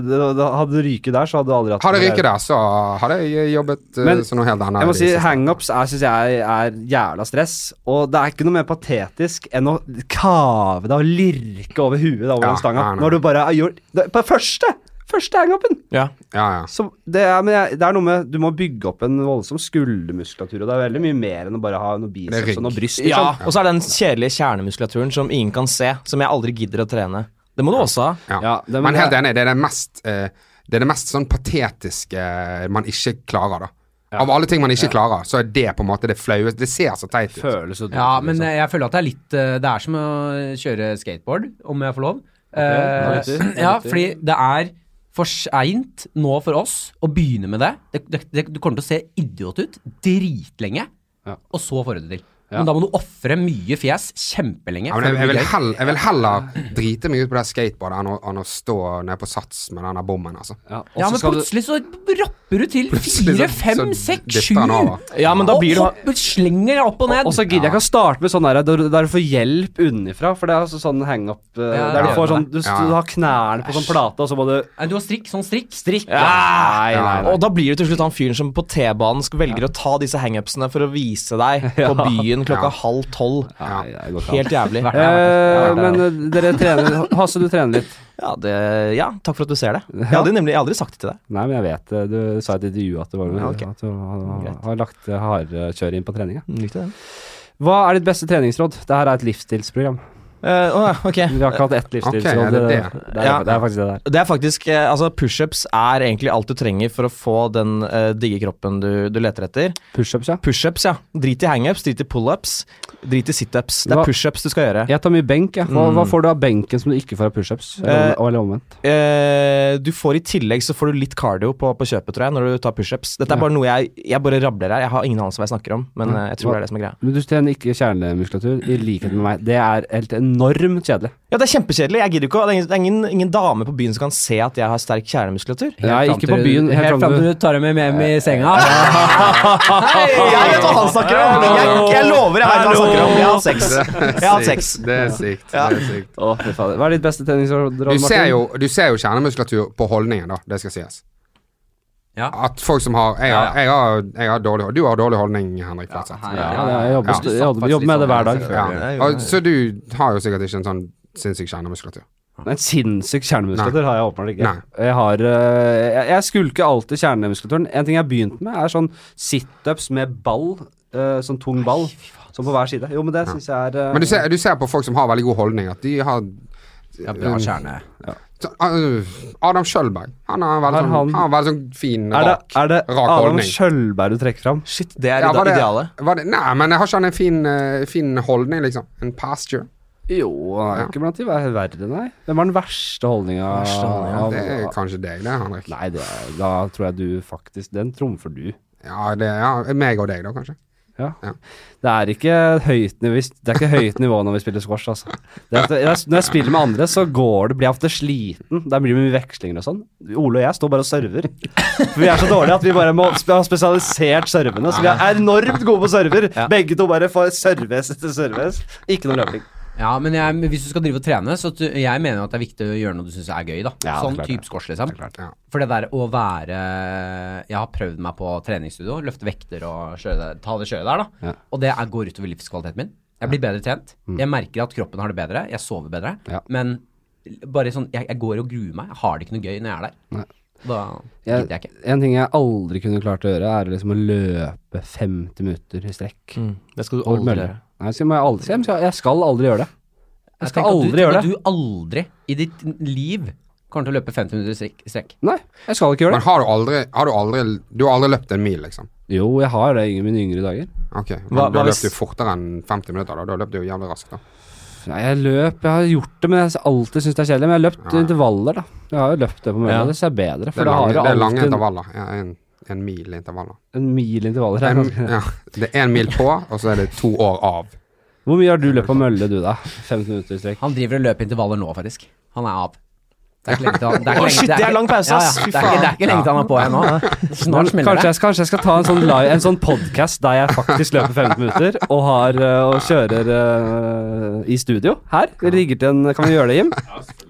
Hadde du ryket der, så hadde du aldri hatt Hadde jeg ryket der, så hadde jeg jobbet uh, Men som noe helt annet. Jeg må si Hangups syns jeg er jævla stress. Og det er ikke noe mer patetisk enn å kave deg og lirke over huet da, over Ja, den stanga. Når du bare har gjort det, På første! Første hangupen! Ja. Ja, ja. Så det er, men jeg, det er noe med Du må bygge opp en voldsom skuldermuskulatur, og det er veldig mye mer enn å bare ha noe biceps og noe bryst. ja. Liksom. Og så er det den kjedelige kjernemuskulaturen som ingen kan se, som jeg aldri gidder å trene. Det må du også ha. ja. Ja, det- men men, helt enig, det er det mest uh, Det er det mest sånn patetiske man ikke klarer, da. Av alle ting man ikke klarer, så er det på en måte det flaueste. Det ser så teit ut. Føles så dumt. Ja, men liksom. eh, jeg føler at det er litt eh, Det er som å kjøre skateboard, om jeg får lov. Okay, uh, ja, fordi det er for seint nå for oss å begynne med det. det, det, det du kommer til å se idiot ut dritlenge, Ja. og så får du det til. Ja. Men da må du ofre mye fjes kjempelenge. Ja, jeg, jeg, vil heller, jeg vil heller drite meg ut på det skateboardet enn å, enn å stå nede på sats med denne bommen, altså. ja, Ja, men plutselig så rapper du til fire, fem, seks, sju. Ja, men da og blir du Og slenger deg opp og ned. Og så gidder jeg ikke å starte med sånn der, der, der du får hjelp unnifra, for det er altså sånn hang-up eh, Ja, Der du får sånn Du, Ja. du har knærne på sånn plate, og så må du Nei, du har strikk, sånn strikk. Strikk. Ja. Nei, nei, nei. Og da blir du til slutt han fyren som på T-banen velger å ta disse hangupsene for å vise deg på byen klokka Ja. halv tolv. Helt jævlig. Eh, men eh, dere trener Hasse, du trener litt. Ja, det, ja, takk for at du ser det. Jeg hadde nemlig jeg aldri sagt det til deg. Nei, men jeg vet det. Du sa i et intervju at, det var, Ja, okay. at du har, har lagt hardkjør inn på treninga. Hva er ditt beste treningsråd? Det her er et livsstilsprogram. Eh, ja, ok. Vi har ikke hatt ett livsstilsråd. Det det? det, er, Ja. det er faktisk det der. Det er faktisk eh, Altså, pushups er egentlig alt du trenger for å få den uh, digge kroppen du, du leter etter. Pushups, ja. Push ja. Drit i hangups, drit i pullups, drit i situps. Det Hva- er pushups du skal gjøre. Jeg tar mye benk. jeg. Hva, hva Mm. får du av benken som du ikke får av pushups? Eller, uh, eller omvendt? Uh, du får i tillegg så får du litt cardio på, på kjøpet, tror jeg, når du tar pushups. Dette er bare noe jeg Jeg bare rabler her. Jeg har ingen anelse hva jeg snakker om, men jeg tror det er det som er greia. Men du trener ikke kjernemuskulatur, i likhet med meg. Det er helt enormt kjedelig. Ja, det er kjempekjedelig. Jeg gidder ikke Det er ingen, det er ingen, ingen dame på byen som kan se at jeg har sterk kjernemuskulatur. Nei, ikke på byen. Helt Helt fram til du tar dem med hjem i senga. Jeg vet hva han snakker om! Jeg, jeg lover, jeg vet hva han snakker om. Jeg har hatt sex. Jeg har hatt sex. Det er sykt. Det er sykt. Å. Hva er ditt beste treningsråd, Du ser, jo, du ser jo kjernemuskulatur på holdningen, da. Det skal sies. Ja. At folk som har Jeg har, jeg har, jeg har dårlig Du har dårlig holdning, Henrik. Flatseth. Ja, Ja, ja, jeg jobber, Ja. jeg jobber, jobber med det hver dag. Ja. Ja, Og, så du har jo sikkert ikke en sånn sinnssyk kjernemuskulatur. En sinnssyk kjernemuskulatur har jeg åpenbart ikke. Jeg har øh, jeg, jeg skulker alltid kjernemuskulaturen. En ting jeg har begynt med, er sånn situps med ball. øh, sånn tung ball. Sånn på hver side. Jo, men det syns jeg er øh, Men du ser, du ser på folk som har veldig god holdning, at de har Ja, bra kjerne. Uh, Adam Schjølberg. Han har veldig sånn, han- han har veldig sånn fin, Er det, rak, er det rak Adam holdning. Skjølberg du trekker fram? Shit, det er Ja, var det- idealet. Var det, nei, men jeg har ikke han en fin, uh, fin holdning, liksom? En pasture? Jo, han er Ja. ikke blant de verre, nei. Hvem har den verste holdninga? Det er kanskje deg, det, Henrik. Nei, det er, da tror jeg du faktisk Den trumfer du. Ja, det er ja, meg og deg, da, kanskje. Ja. Ja. Det er ikke høyt nivå Det er ikke høyt nivå når vi spiller squash, altså. Det er, når jeg spiller med andre, så går det, blir jeg ofte sliten. Der blir det mye vekslinger og sånn. Ole og jeg står bare og server. For vi er så dårlige at vi bare må ha spesialisert servene. Så vi er enormt gode på server. Begge to bare får serves etter serves. Ikke noe løping. Ja, men jeg, hvis du skal drive og trene, så tu, jeg mener at det er viktig å gjøre noe du syns er gøy, da. Ja, sånn type det. squash, liksom. Ja. For det der å være Jeg har prøvd meg på treningsstudio, løfte vekter og kjøre ta det kjøret der, da. Ja. Og det er, går utover livskvaliteten min. Jeg blir bedre trent. Jeg merker at kroppen har det bedre. Jeg sover bedre. Ja. Men bare sånn jeg, jeg går og gruer meg. Jeg har det ikke noe gøy når jeg er der. Nei. Da gidder jeg ikke. en ting jeg aldri kunne klart å gjøre, er liksom å løpe 50 minutter i strekk. Mm. Det skal du aldri gjøre. Nei, så må jeg, aldri, jeg, skal, jeg skal aldri gjøre det. Jeg skal aldri du, gjøre det. Du aldri i ditt liv kommer til å løpe 50 minutter i strekk- Nei, jeg skal ikke gjøre Men det. har du aldri Har du aldri Du har aldri løpt en mil, liksom? Jo, jeg har det i mine yngre dager. Ok, men Hva- da løp du fortere enn 50 minutter, da. Da løp du jo jævlig raskt, da. Nei, jeg løp, jeg har gjort det, men jeg har alltid syntes det er kjedelig. Men jeg har løpt Ja. intervaller, da. Jeg har jo løpt det på Mølla, Ja. det ser bedre. Det er lang, det er lange alltid intervaller. Ja, en, en mil intervaller. en mil intervaller. En, ja, det er en mil på, og så er det to år av. Hvor mye har du løpt på Mølle, du, da? 15 minutter i strekk? Han driver og løper intervaller nå, faktisk. Han er av. Det er ikke lenge til er shit, det er lang pause, ass. ja. Fy Det er ikke, det er ikke lenge til han er på ennå. Snart smeller Kanskje det. kanskje jeg skal ta en sånn, live, en sånn podcast der jeg faktisk løper 15 minutter og, har, øh, og kjører uh, i studio her. Rigger til en Kan vi gjøre det, Jim?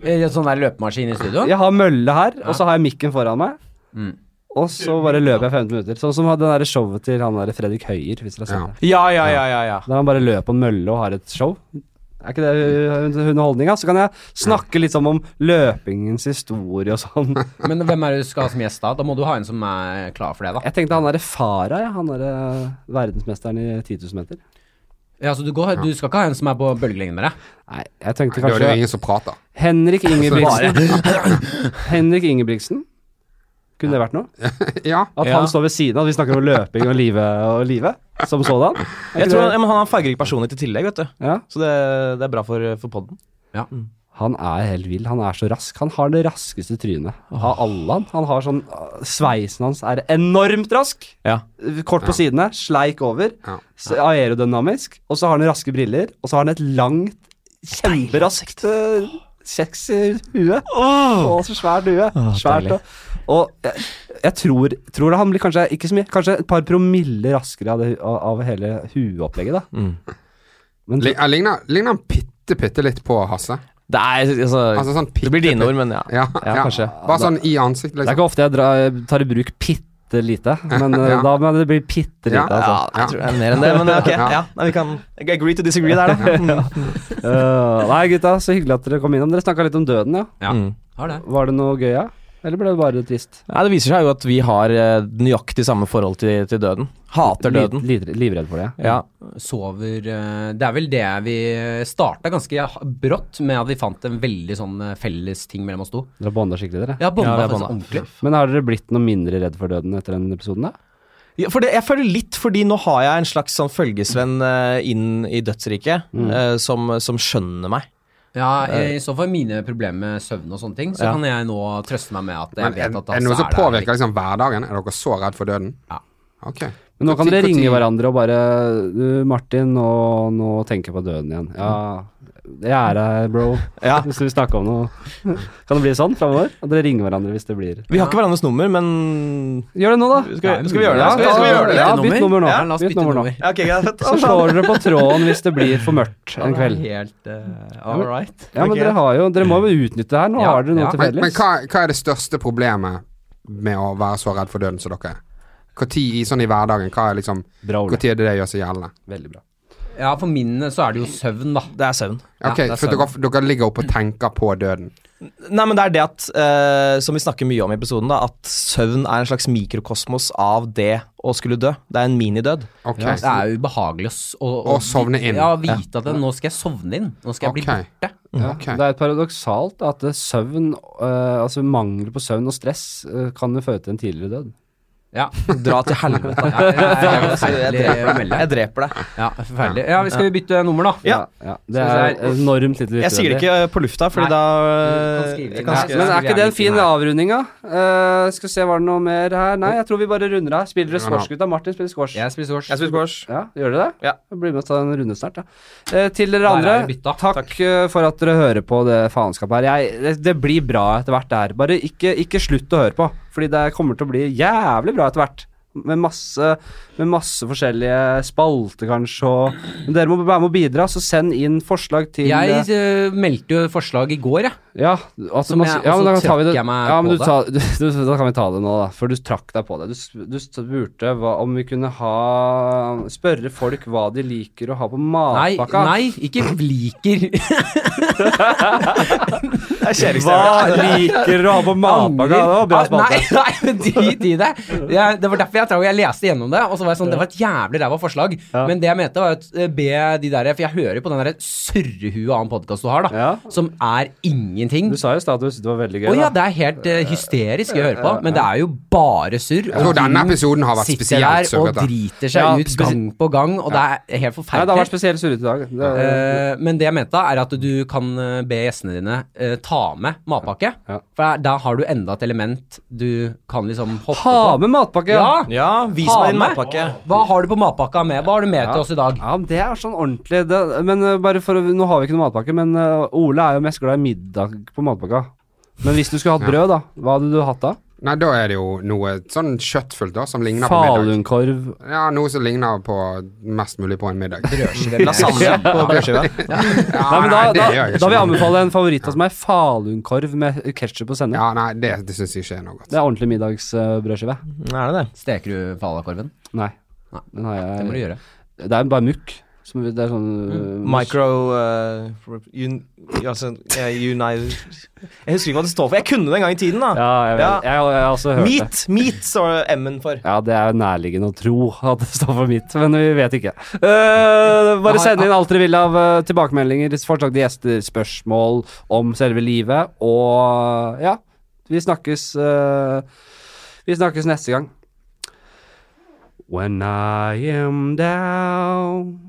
Eh, En sånn der løpemaskin i studio. Jeg har mølle her, og så har jeg mikken foran meg. Mm. Og så bare løper jeg 15 minutter. Sånn som den der showet til han der Fredrik Høyer, hvis dere har sett Ja. det. Ja, ja, ja, ja, ja. Der han bare løper på en mølle og har et show. Er ikke det underholdninga? Så kan jeg snakke litt sånn om løpingens historie og sånn. Men hvem er det du skal ha som gjest da? Da må du ha en som er klar for det, da. Jeg tenkte han derre Farah, ja. Han derre verdensmesteren i 10 000 meter. Ja, så du, går, du skal ikke ha en som er på bølgelengde med deg? Nei, jeg tenkte er det var kanskje ingen som prata. Henrik Ingebrigtsen. Henrik Ingebrigtsen. Kunne det vært noe? Ja. At Ja. han står ved siden av, vi snakker om løping og livet og livet som sådan. Jeg tror han, han har en fargerik personlighet i tillegg, vet du. ja. Så det, det er bra for, for podden. Han er helt vill. Han er så rask. Han har det raskeste trynet av alle. Han Han har sånn øh, Sveisen hans er enormt rask. Ja. Kort på sidene, sleik over. Ja. Aerodynamisk. Og så har han raske briller. Og så har han et langt, kjemperaskt øh, sexy hue. Å, så svært hue. Svært. Og, jeg, jeg tror, tror det han blir kanskje ikke så mye, kanskje et par promille raskere av, det, av, av hele hueopplegget, da. Mm. Men Li- jeg Ligner ligner han bitte, bitte litt på Hasse? Det er altså, Altså sånn Det blir dine ord, men ja. Ja, Ja, ja. kanskje. Bare sånn i ansiktet, det er liksom. ikke ofte jeg drar, tar i bruk pitt lite, men øh, Ja. da må det bli bitte lite, Ja. altså. Ja, jeg tror det er mer enn det, men ok. Ja. Ja, nei, vi kan agree to disagree der, da. Øh, nei, gutta, så hyggelig at dere kom innom. Dere snakka litt om døden, ja. Ja, Mm. har det. Var det noe gøy, ja? Eller ble det bare trist? Nei, det viser seg jo at vi har eh, nøyaktig samme forhold til, til døden. Hater døden. Li, li, livredd for det? Ja. Sover eh, Det er vel det vi starta ganske brått med at vi fant en veldig sånn eh, felles ting mellom oss to. Dere bonda skikkelig, dere? Ja, bonda Ja, har bonda. ordentlig. Men har dere blitt noe mindre redd for døden etter den episoden, da? Ja, for det, jeg føler litt, fordi nå har jeg en slags sånn følgesvenn inn i dødsriket, eh, som, som skjønner meg. Ja, I så fall mine problemer med søvn og sånne ting, så Ja. kan jeg nå trøste meg med at jeg Men vet at er det noe som påvirker liksom hverdagen? Er dere så redd for døden? Ja. Ok. Men nå kan dere ringe hverandre og bare Du, Martin, nå, nå tenker jeg på døden igjen. Ja, jeg er her, bro. Ja. Hvis du vil snakke om noe. Kan det bli sånn framover? At dere ringer hverandre hvis det blir Vi har ikke hverandres nummer, men Gjør det nå, da. Skal vi, skal vi gjøre det? Ja, Skal vi, skal vi gjøre det? Ja, bytt nummer nå. Ja, la oss bytte nummer nå. nummer. Ja, okay, greit. Så slår dere på tråden hvis det blir for mørkt en kveld. Helt uh, all right. Ja, men dere har jo Dere må jo utnytte det her. Nå Ja, har dere noe ja. til Men, men hva, hva er det største problemet med å være så redd for døden som dere er? I, sånn i hverdagen, hva er liksom tid er det det gjør seg gjeldende? Veldig bra. Ja, for min så er det jo søvn, da. Det er søvn. Ok, ja, er for dere, dere ligger oppe og tenker på døden. Nei, men det er det at, uh, som vi snakker mye om i episoden, da, at søvn er en slags mikrokosmos av det å skulle dø. Det er en minidød. Ok. Det er ubehagelig å, å, Å sovne inn. Ja, vite at det, nå skal jeg sovne inn. Nå skal jeg bli borte. Ja, Okay. Det er paradoksalt at søvn, uh, altså mangel på søvn og stress, uh, kan jo føre til en tidligere død. Ja. Dra til helvete. Jeg, jeg, jeg, Jeg dreper, melde. jeg dreper deg. Ja, forferdelig. Ja, vi skal vi bytte nummer, da? Ja. Ja, det er enormt lite Jeg sier det ikke på lufta, Fordi Nei. da eh, her. Men er ikke det en fin avrunding, da? Uh, skal vi se, var det noe mer her? Nei, jeg tror vi bare runder av. Spiller dere squash, gutta? Martin spiller squash. Jeg spiller squash. Jeg spiller squash. Ja, gjør dere det? Ja. Blir med og ta en runde snart, da. Uh, til dere andre, er takk, eh, for at dere hører på det faenskapet her. Jeg, det, det blir bra etter hvert, det her. Bare ikke, ikke slutt å høre på, fordi det kommer til å bli jævlig bra etter hvert. Med masse, med masse forskjellige spalter, kanskje, og Men dere må være med å bidra, så send inn forslag til Jeg eh, meldte jo forslag i går, jeg. Ja, at Som jeg- ja, men da tar vi det. meg ja, men på du du, du, Da kan vi ta det nå, da. For du trakk deg på det. Du, du spurte hva, om vi kunne ha Spørre folk hva de liker å ha på Nei, matpakka. nei, ikke liker. Er Hva liker du å ha på matpakka? Det var bra spalte. Nei, nei, men drit i det. Det var derfor jeg, tror jeg leste gjennom det, og så var jeg sånn, det var et jævlig ræva forslag. Ja. Men det jeg mente, var at eh, be de der For jeg hører jo på den der surrehue av en podkast du har, da. Ja. Som er ingenting. Du sa jo status, at det var veldig gøy. Å ja, det er helt uh, hysterisk å høre på, men det er jo bare surr. Jeg tror denne episoden har vært sitter der og driter seg Ja, ut gang på gang, og det er helt Nei, det har vært spesielt surrete i dag. Det, Eh, men det jeg mente, er at du kan be gjestene dine uh, ta med matpakke. Ja. For da har du enda et element du kan liksom hoppe ha på. med matpakke! Ja! Ja, vis Ha meg en med. Matpakke. Hva har du på matpakka med? Hva har du med Ja. til oss i dag? Ja, det er sånn ordentlig det, Men eh, bare for Nå har vi ikke noe matpakke, men eh, Ole er jo mest glad i middag på matpakka. Men hvis du skulle hatt brød, da? Hva hadde du hatt da? Nei, da er det jo noe sånn kjøttfullt da, som ligner på middag. Falunkorv. Ja, noe som ligner på mest mulig på en middag. Lasagne på brødskive. Ja, Nei, men da, det da, gjør jeg da vil jeg anbefale en favoritt av meg. Falunkorv med ketsjup og sennep. Ja, nei, det, det syns jeg ikke er noe godt. Det er ordentlig middagsbrødskive. Er det det? Steker du falakorven? Nei. Nei. Den har jeg Det må du gjøre. Det er bare mukk. Som, det er sånn uh, Micro uh, un, altså, eh, uni, Jeg husker ikke hva det står for. Jeg kunne det en gang i tiden, da. Ja, jeg, Ja. Jeg, jeg, har også hørt det. Meat! Meat står M-en for. Ja, det er nærliggende å tro at det står for mitt, men vi vet ikke. Uh, bare send inn alt dere vil av eh, tilbakemeldinger, forslag til gjester, spørsmål om selve livet, og ja, vi snakkes eh, Vi snakkes neste gang. When I am down